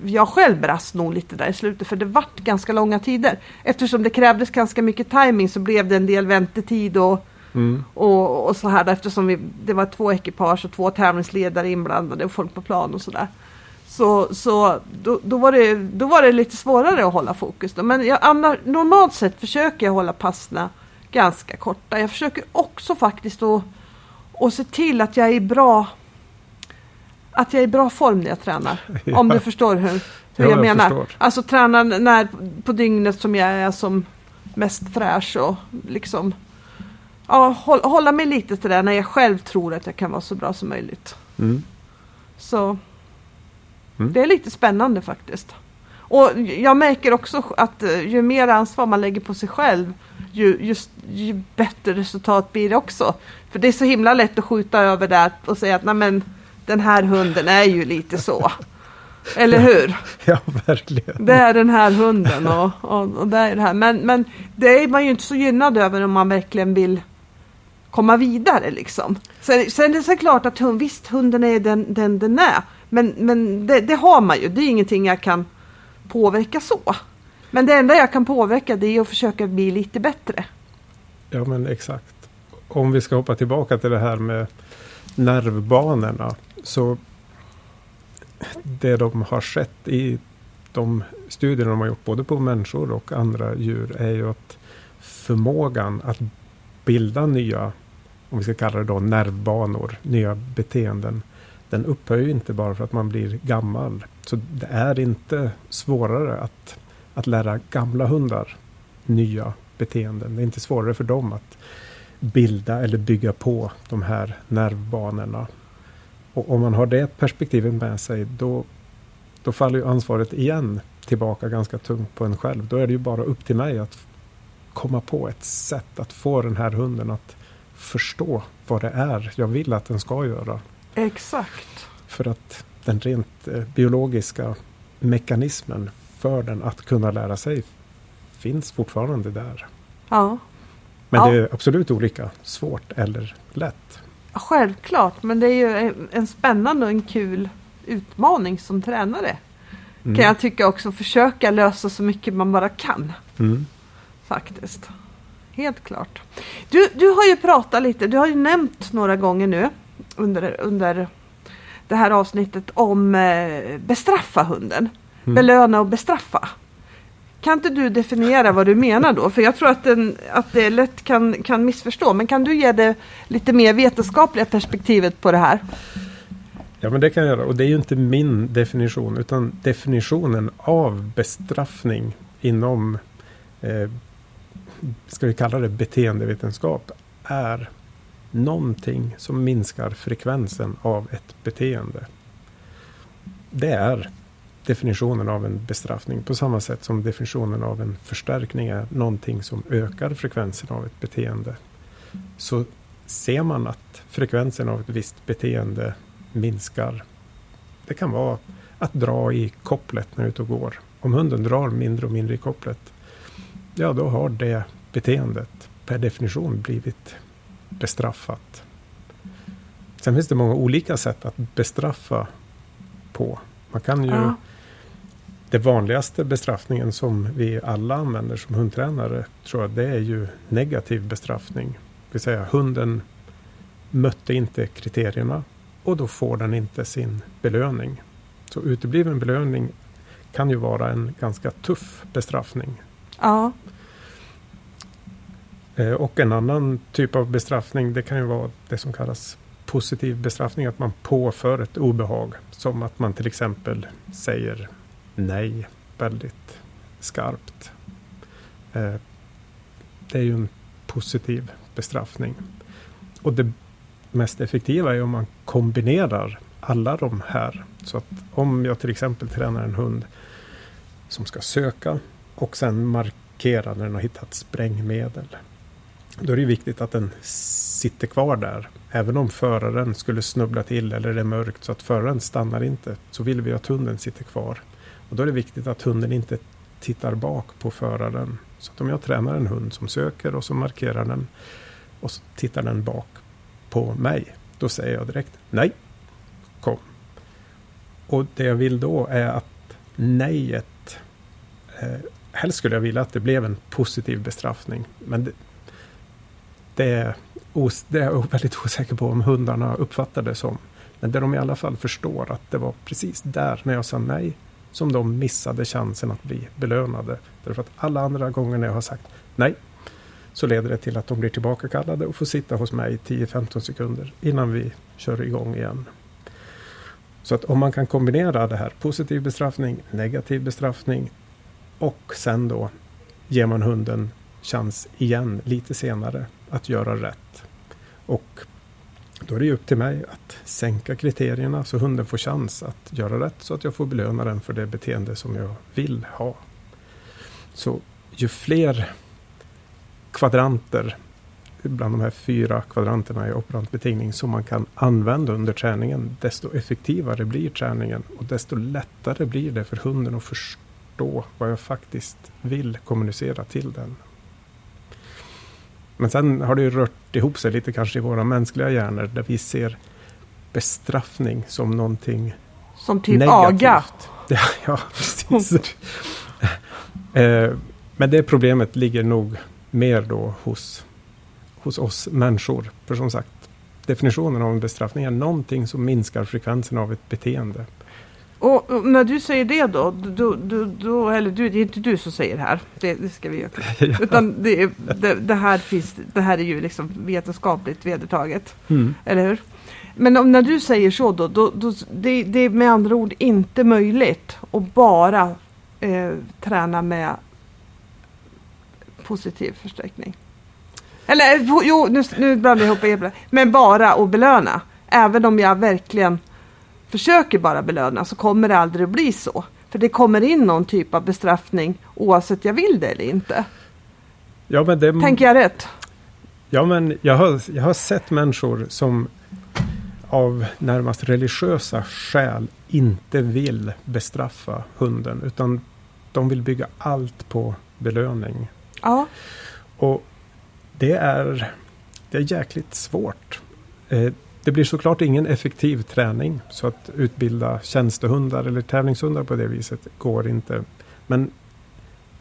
jag själv brast nog lite där i slutet för det vart ganska långa tider. Eftersom det krävdes ganska mycket timing så blev det en del väntetid och, mm. och, och, så här eftersom vi, det var två ekipage och två tävlingsledare inblandade och folk på plan och sådär. Så, så då, då, var det, då var det lite svårare att hålla fokus. Då. Men jag, annars, normalt sett försöker jag hålla passna ganska korta. Jag försöker också faktiskt att och se till att jag är bra att jag är i bra form när jag tränar. Ja. Om du förstår hur, hur ja, jag, menar. Förstår. Alltså träna när, på dygnet som jag är som mest fräsch och liksom ja, hålla mig lite till det när jag själv tror att jag kan vara så bra som möjligt. Mm. Så mm. det är lite spännande faktiskt. Och jag märker också att ju mer ansvar man lägger på sig själv ju, just, ju bättre resultat blir det också. För det är så himla lätt att skjuta över det och säga att Nej, men, den här hunden är ju lite så. Eller hur? Ja, verkligen. Det är den här hunden och, och, och det är det här. Men, men det är man ju inte så gynnad över om man verkligen vill komma vidare liksom. Sen, sen är det klart att hund, visst, hunden är den den, den är. Men, men det, det, har man ju. Det är ingenting jag kan påverka så. Men det enda jag kan påverka det är att försöka bli lite bättre. Ja men exakt. Om vi ska hoppa tillbaka till det här med nervbanorna. Så det de har sett i de studier de har gjort både på människor och andra djur är ju att förmågan att bilda nya, om vi ska kalla det då nervbanor, nya beteenden. Den upphör ju inte bara för att man blir gammal. Så det är inte svårare att att lära gamla hundar nya beteenden. Det är inte svårare för dem att bilda eller bygga på de här nervbanorna. Och om man har det perspektivet med sig då, då faller ju ansvaret igen tillbaka ganska tungt på en själv. Då är det ju bara upp till mig att komma på ett sätt att få den här hunden att förstå vad det är jag vill att den ska göra. Exakt. För att den rent eh, biologiska mekanismen för den att kunna lära sig finns fortfarande där. Ja. Men ja. det är absolut olika svårt eller lätt. Självklart, men det är ju en spännande och en kul utmaning som tränare. Mm. Kan jag tycka också. Försöka lösa så mycket man bara kan. Mm. Faktiskt. Helt klart. Du, du har ju pratat lite, du har ju nämnt några gånger nu under, under det här avsnittet om eh, bestraffa hunden. Mm. Belöna och bestraffa. Kan inte du definiera vad du menar då? För jag tror att, den, att det lätt kan, kan missförstå. Men kan du ge det lite mer vetenskapliga perspektivet på det här? Ja, men det kan jag göra. Och det är ju inte min definition, utan definitionen av bestraffning inom, eh, ska vi kalla det beteendevetenskap, är någonting som minskar frekvensen av ett beteende. Det är definitionen av en bestraffning på samma sätt som definitionen av en förstärkning är någonting som ökar frekvensen av ett beteende. Så ser man att frekvensen av ett visst beteende minskar. Det kan vara att dra i kopplet när du är ute och går. Om hunden drar mindre och mindre i kopplet, ja då har det beteendet per definition blivit bestraffat. Sen finns det många olika sätt att bestraffa på. Man kan ju ja. Det vanligaste bestraffningen som vi alla använder som hundtränare tror jag det är ju negativ bestraffning. Det vill säga hunden mötte inte kriterierna och då får den inte sin belöning. Så utebliven belöning kan ju vara en ganska tuff bestraffning. Ja. Eh, och en annan typ av bestraffning det kan ju vara det som kallas positiv bestraffning. Att man påför ett obehag. Som att man till exempel säger nej väldigt skarpt. Eh, det är ju en positiv bestraffning. Och det mest effektiva är om man kombinerar alla de här. Så att om jag till exempel tränar en hund som ska söka och sen markera när den har hittat sprängmedel. Då är det viktigt att den sitter kvar där. Även om föraren skulle snubbla till eller det är mörkt så att föraren stannar inte. Så vill vi att hunden sitter kvar. Och då är det viktigt att hunden inte tittar bak på föraren. Så att om jag tränar en hund som söker och så markerar den och så tittar den bak på mig. Då säger jag direkt nej, kom. Och det jag vill då är att nejet, eh, helst skulle jag vilja att det blev en positiv bestraffning. Men det, det, är os, det är jag väldigt osäker på om hundarna uppfattar det som. Men det de i alla fall förstår att det var precis där när jag sa nej som de missade chansen att bli belönade. Därför att alla andra gånger när jag har sagt nej så leder det till att de blir tillbakakallade och får sitta hos mig 10-15 sekunder innan vi kör igång igen. Så att om man kan kombinera det här positiv bestraffning, negativ bestraffning och sen då ger man hunden chans igen lite senare att göra rätt. Och då är det upp till mig att sänka kriterierna så hunden får chans att göra rätt så att jag får belöna den för det beteende som jag vill ha. Så ju fler kvadranter bland de här fyra kvadranterna i operant betingning som man kan använda under träningen, desto effektivare blir träningen och desto lättare blir det för hunden att förstå vad jag faktiskt vill kommunicera till den. Men sen har det ju rört ihop sig lite kanske i våra mänskliga hjärnor där vi ser bestraffning som någonting Som typ negativt. aga? Ja, ja precis. Eh, men det problemet ligger nog mer då hos, hos oss människor. För som sagt, definitionen av en bestraffning är någonting som minskar frekvensen av ett beteende. Och, och när du säger det då, då, då, då, eller du, det är inte du som säger det här, det, det ska vi göra. ja. Utan det, det, det, här finns, det här är ju liksom vetenskapligt vedertaget. Mm. Eller hur? Men om, när du säger så då, då, då det, det är med andra ord inte möjligt att bara eh, träna med positiv förstärkning. Eller jo, nu, nu blandar jag ihop. Men bara att belöna. Även om jag verkligen försöker bara belöna så kommer det aldrig att bli så. För det kommer in någon typ av bestraffning oavsett jag vill det eller inte. Ja, men det, Tänker jag rätt? Ja, men jag har, jag har sett människor som av närmast religiösa skäl inte vill bestraffa hunden. Utan de vill bygga allt på belöning. Ja. Och det är, det är jäkligt svårt. Eh, det blir såklart ingen effektiv träning så att utbilda tjänstehundar eller tävlingshundar på det viset går inte. Men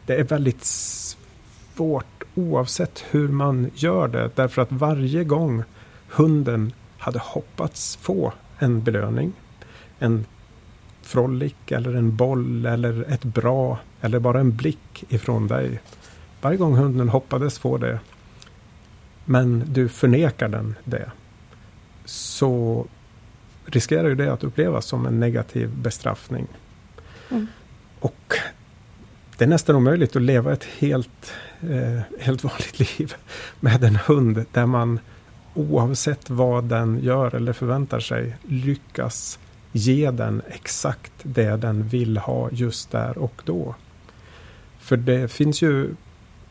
det är väldigt svårt oavsett hur man gör det därför att varje gång hunden hade hoppats få en belöning, en frolic eller en boll eller ett bra eller bara en blick ifrån dig. Varje gång hunden hoppades få det men du förnekar den det så riskerar ju det att upplevas som en negativ bestraffning. Mm. Och det är nästan omöjligt att leva ett helt, eh, helt vanligt liv med en hund där man oavsett vad den gör eller förväntar sig lyckas ge den exakt det den vill ha just där och då. För det finns ju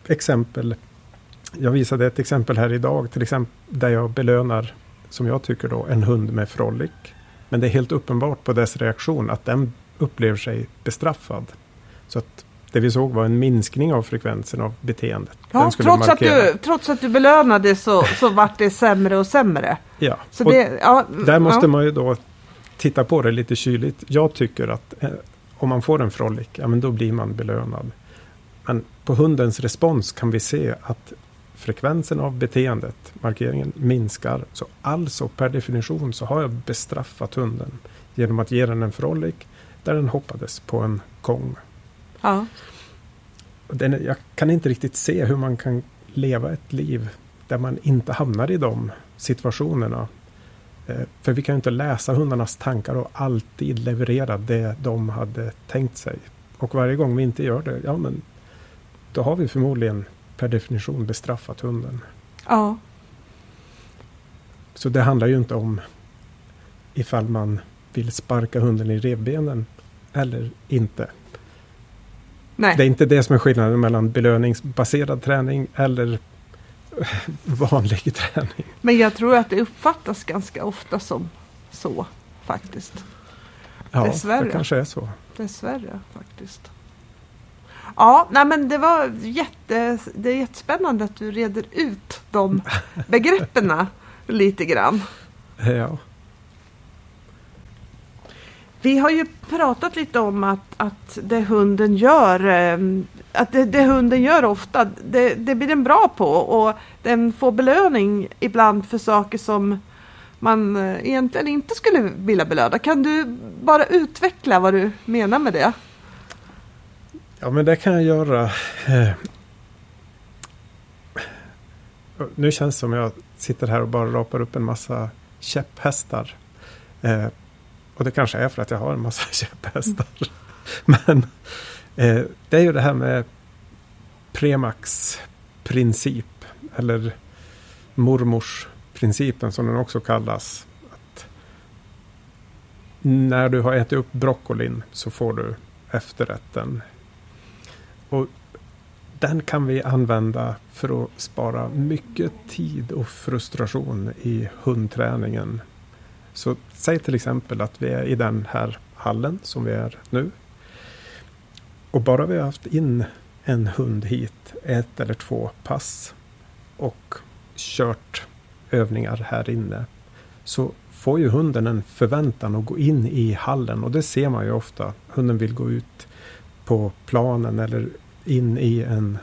exempel. Jag visade ett exempel här idag till exempel där jag belönar som jag tycker då, en hund med frolic. Men det är helt uppenbart på dess reaktion att den upplever sig bestraffad. Så att det vi såg var en minskning av frekvensen av beteendet. Ja, trots, att du, trots att du belönade så, så vart det sämre och sämre. Ja, så det, ja där måste ja. man ju då titta på det lite kyligt. Jag tycker att eh, om man får en frolic, ja men då blir man belönad. Men på hundens respons kan vi se att frekvensen av beteendet, markeringen, minskar. Så alltså per definition så har jag bestraffat hunden genom att ge den en frolic där den hoppades på en kong. Ja. Den, jag kan inte riktigt se hur man kan leva ett liv där man inte hamnar i de situationerna. Eh, för vi kan ju inte läsa hundarnas tankar och alltid leverera det de hade tänkt sig. Och varje gång vi inte gör det, ja men då har vi förmodligen per definition bestraffat hunden. Ja. Så det handlar ju inte om ifall man vill sparka hunden i revbenen eller inte. Nej. Det är inte det som är skillnaden mellan belöningsbaserad träning eller vanlig träning. Men jag tror att det uppfattas ganska ofta som så faktiskt. Ja, Dessvärre. det kanske är så. Dessvärre faktiskt. Ja, nej men det var jätte, det är jättespännande att du reder ut de begreppen lite grann. Ja. Vi har ju pratat lite om att, att det hunden gör, ehm, att det, det hunden gör ofta, det, det, blir den bra på och den får belöning ibland för saker som man eh, egentligen inte skulle vilja belöna. Kan du bara utveckla vad du menar med det? Ja men det kan jag göra. Eh, nu känns det som jag sitter här och bara rapar upp en massa käpphästar. Eh, och det kanske är för att jag har en massa käpphästar. Men eh, det är ju det här med Premax princip. Eller mormors principen som den också kallas. Att när du har ätit upp broccolin så får du efterrätten och den kan vi använda för att spara mycket tid och frustration i hundträningen. Så säg till exempel att vi är i den här hallen som vi är nu. Och bara vi har haft in en hund hit, ett eller två pass och kört övningar här inne. Så får ju hunden en förväntan att gå in i hallen och det ser man ju ofta. Hunden vill gå ut på planen eller in i en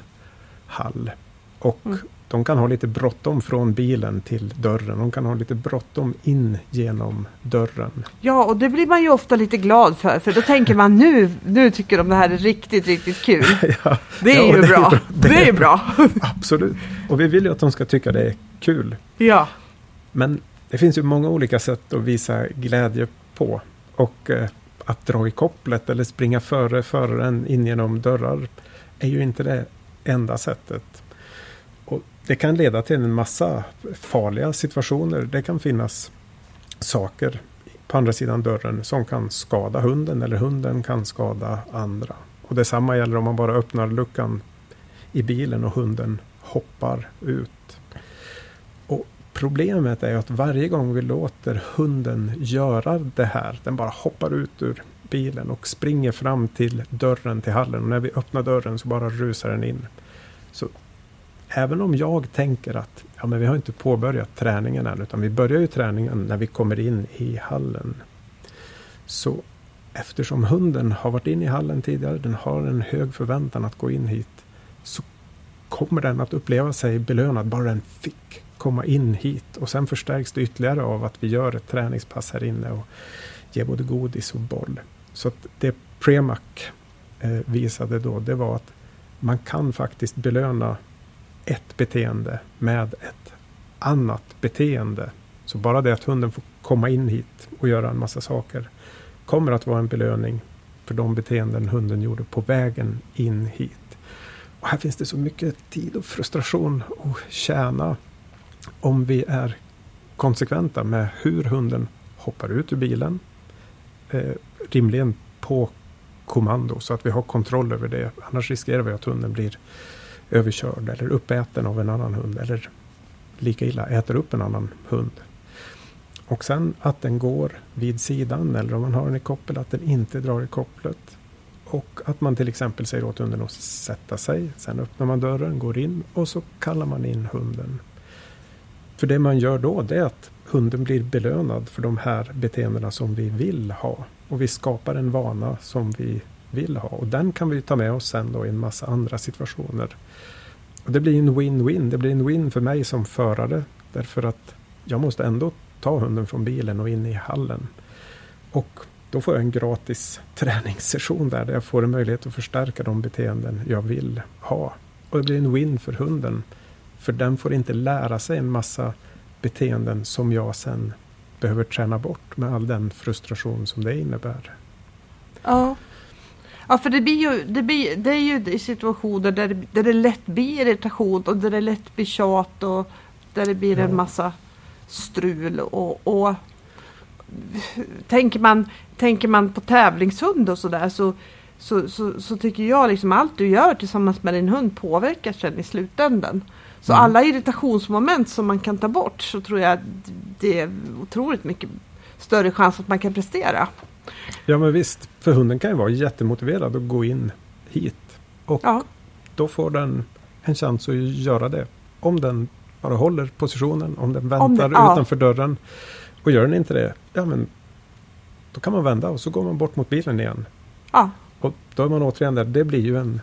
hall. Och mm. de kan ha lite bråttom från bilen till dörren. De kan ha lite bråttom in genom dörren. Ja, och det blir man ju ofta lite glad för. För då tänker man nu, nu tycker de det här är riktigt, riktigt kul. ja, det är ja, ju det bra. Är bra. Det, det är bra. Absolut. Och vi vill ju att de ska tycka det är kul. Ja. Men det finns ju många olika sätt att visa glädje på. Och eh, att dra i kopplet eller springa före föraren in genom dörrar är ju inte det enda sättet. Och det kan leda till en massa farliga situationer. Det kan finnas saker på andra sidan dörren som kan skada hunden eller hunden kan skada andra. Och detsamma gäller om man bara öppnar luckan i bilen och hunden hoppar ut. Och Problemet är att varje gång vi låter hunden göra det här, den bara hoppar ut ur bilen och springer fram till dörren till hallen. Och när vi öppnar dörren så bara rusar den in. Så även om jag tänker att ja, men vi har inte påbörjat träningen än utan vi börjar ju träningen när vi kommer in i hallen. Så eftersom hunden har varit in i hallen tidigare, den har en hög förväntan att gå in hit, så kommer den att uppleva sig belönad bara den fick komma in hit. Och sen förstärks det ytterligare av att vi gör ett träningspass här inne och ger både godis och boll. Så att det Premac eh, visade då, det var att man kan faktiskt belöna ett beteende med ett annat beteende. Så bara det att hunden får komma in hit och göra en massa saker kommer att vara en belöning för de beteenden hunden gjorde på vägen in hit. Och här finns det så mycket tid och frustration att tjäna om vi är konsekventa med hur hunden hoppar ut ur bilen. Eh, rimligen på kommando så att vi har kontroll över det. Annars riskerar vi att hunden blir överkörd eller uppäten av en annan hund eller lika illa äter upp en annan hund. Och sen att den går vid sidan eller om man har den i koppel att den inte drar i kopplet. Och att man till exempel säger åt hunden att sätta sig. Sen öppnar man dörren, går in och så kallar man in hunden. För det man gör då det är att hunden blir belönad för de här beteendena som vi vill ha. Och vi skapar en vana som vi vill ha. Och den kan vi ta med oss sen då i en massa andra situationer. Och det blir en win-win. Det blir en win för mig som förare. Därför att jag måste ändå ta hunden från bilen och in i hallen. Och då får jag en gratis träningssession där, där jag får en möjlighet att förstärka de beteenden jag vill ha. Och det blir en win för hunden. För den får inte lära sig en massa beteenden som jag sen behöver träna bort med all den frustration som det innebär. Ja. Ja, för det, blir ju, det, blir, det är ju situationer där det, där det lätt blir irritation och där det lätt blir tjat och där det blir ja. en massa strul. Och, och tänker, man, tänker man på tävlingshund och sådär så, så, så, så, tycker jag liksom allt du gör tillsammans med din hund påverkar sen i slutändan. Så mm. alla irritationsmoment som man kan ta bort så tror jag det är otroligt mycket större chans att man kan prestera. Ja men visst, för hunden kan ju vara jättemotiverad att gå in hit. Och ja. då får den en chans att göra det. Om den bara håller positionen, om den väntar om det, ja. utanför dörren. Och gör den inte det, ja men då kan man vända och så går man bort mot bilen igen. Ja. Och då är man återigen där, det blir ju en,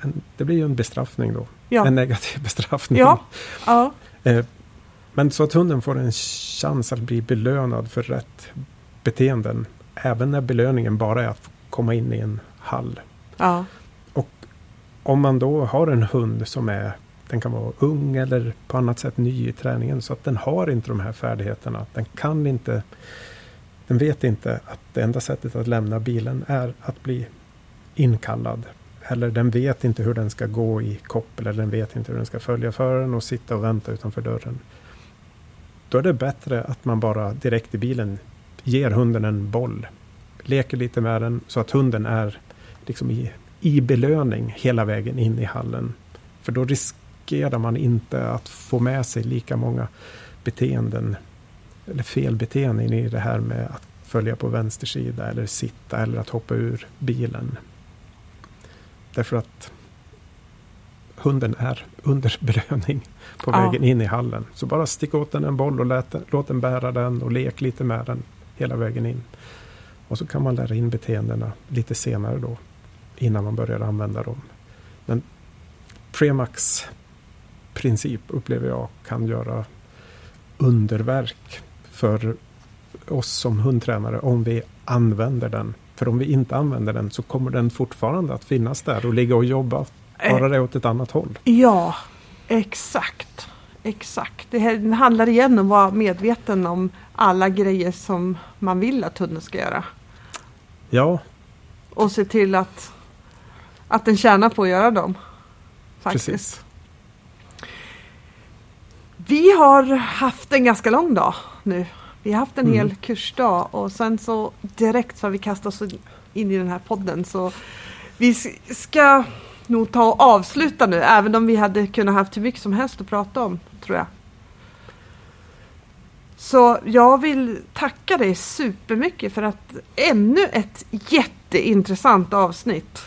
en det blir ju en bestraffning då. Ja. En negativ bestraffning. Ja. Ja. Eh, men så att hunden får en chans att bli belönad för rätt beteenden. Även när belöningen bara är att komma in i en hall. Ja. Och om man då har en hund som är den kan vara ung eller på annat sätt ny i träningen så att den har inte de här färdigheterna. Den kan inte den vet inte att det enda sättet att lämna bilen är att bli inkallad. Eller den vet inte hur den ska gå i koppel eller den vet inte hur den ska följa föraren och sitta och vänta utanför dörren. Då är det bättre att man bara direkt i bilen ger hunden en boll. Leker lite med den så att hunden är liksom i, i belöning hela vägen in i hallen. För då riskerar man inte att få med sig lika många beteenden eller felbeteenden i det här med att följa på vänster sida eller sitta eller att hoppa ur bilen. Därför att hunden är under belöning på ja. vägen in i hallen. Så bara stick åt den en boll och lät, låt den bära den och lek lite med den hela vägen in. Och så kan man lära in beteendena lite senare då innan man börjar använda dem. Men Premax princip upplever jag kan göra underverk för oss som hundtränare om vi använder den. För om vi inte använder den så kommer den fortfarande att finnas där och ligga och jobba. Bara det åt ett annat håll. Ja, exakt. Exakt. Det här handlar igen om att vara medveten om alla grejer som man vill att hunden ska göra. Ja. Och se till att, att den tjänar på att göra dem. Faktiskt. Precis. Vi har haft en ganska lång dag nu. Vi har haft en mm. hel kursdag och sen så direkt så har vi kastat oss in i den här podden. Så vi ska nog ta och avsluta nu, även om vi hade kunnat haft hur mycket som helst att prata om, tror jag. Så jag vill tacka dig supermycket för att ännu ett jätteintressant avsnitt.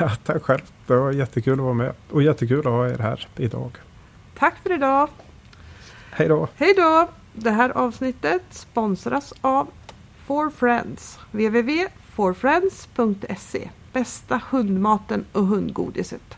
Ja, tack själv. Det var jättekul att vara med och jättekul att ha er här idag. Tack för idag! Hej då! Hej då! Det här avsnittet sponsras av For Friends. www.forfriends.se Bästa hundmaten och hundgodiset.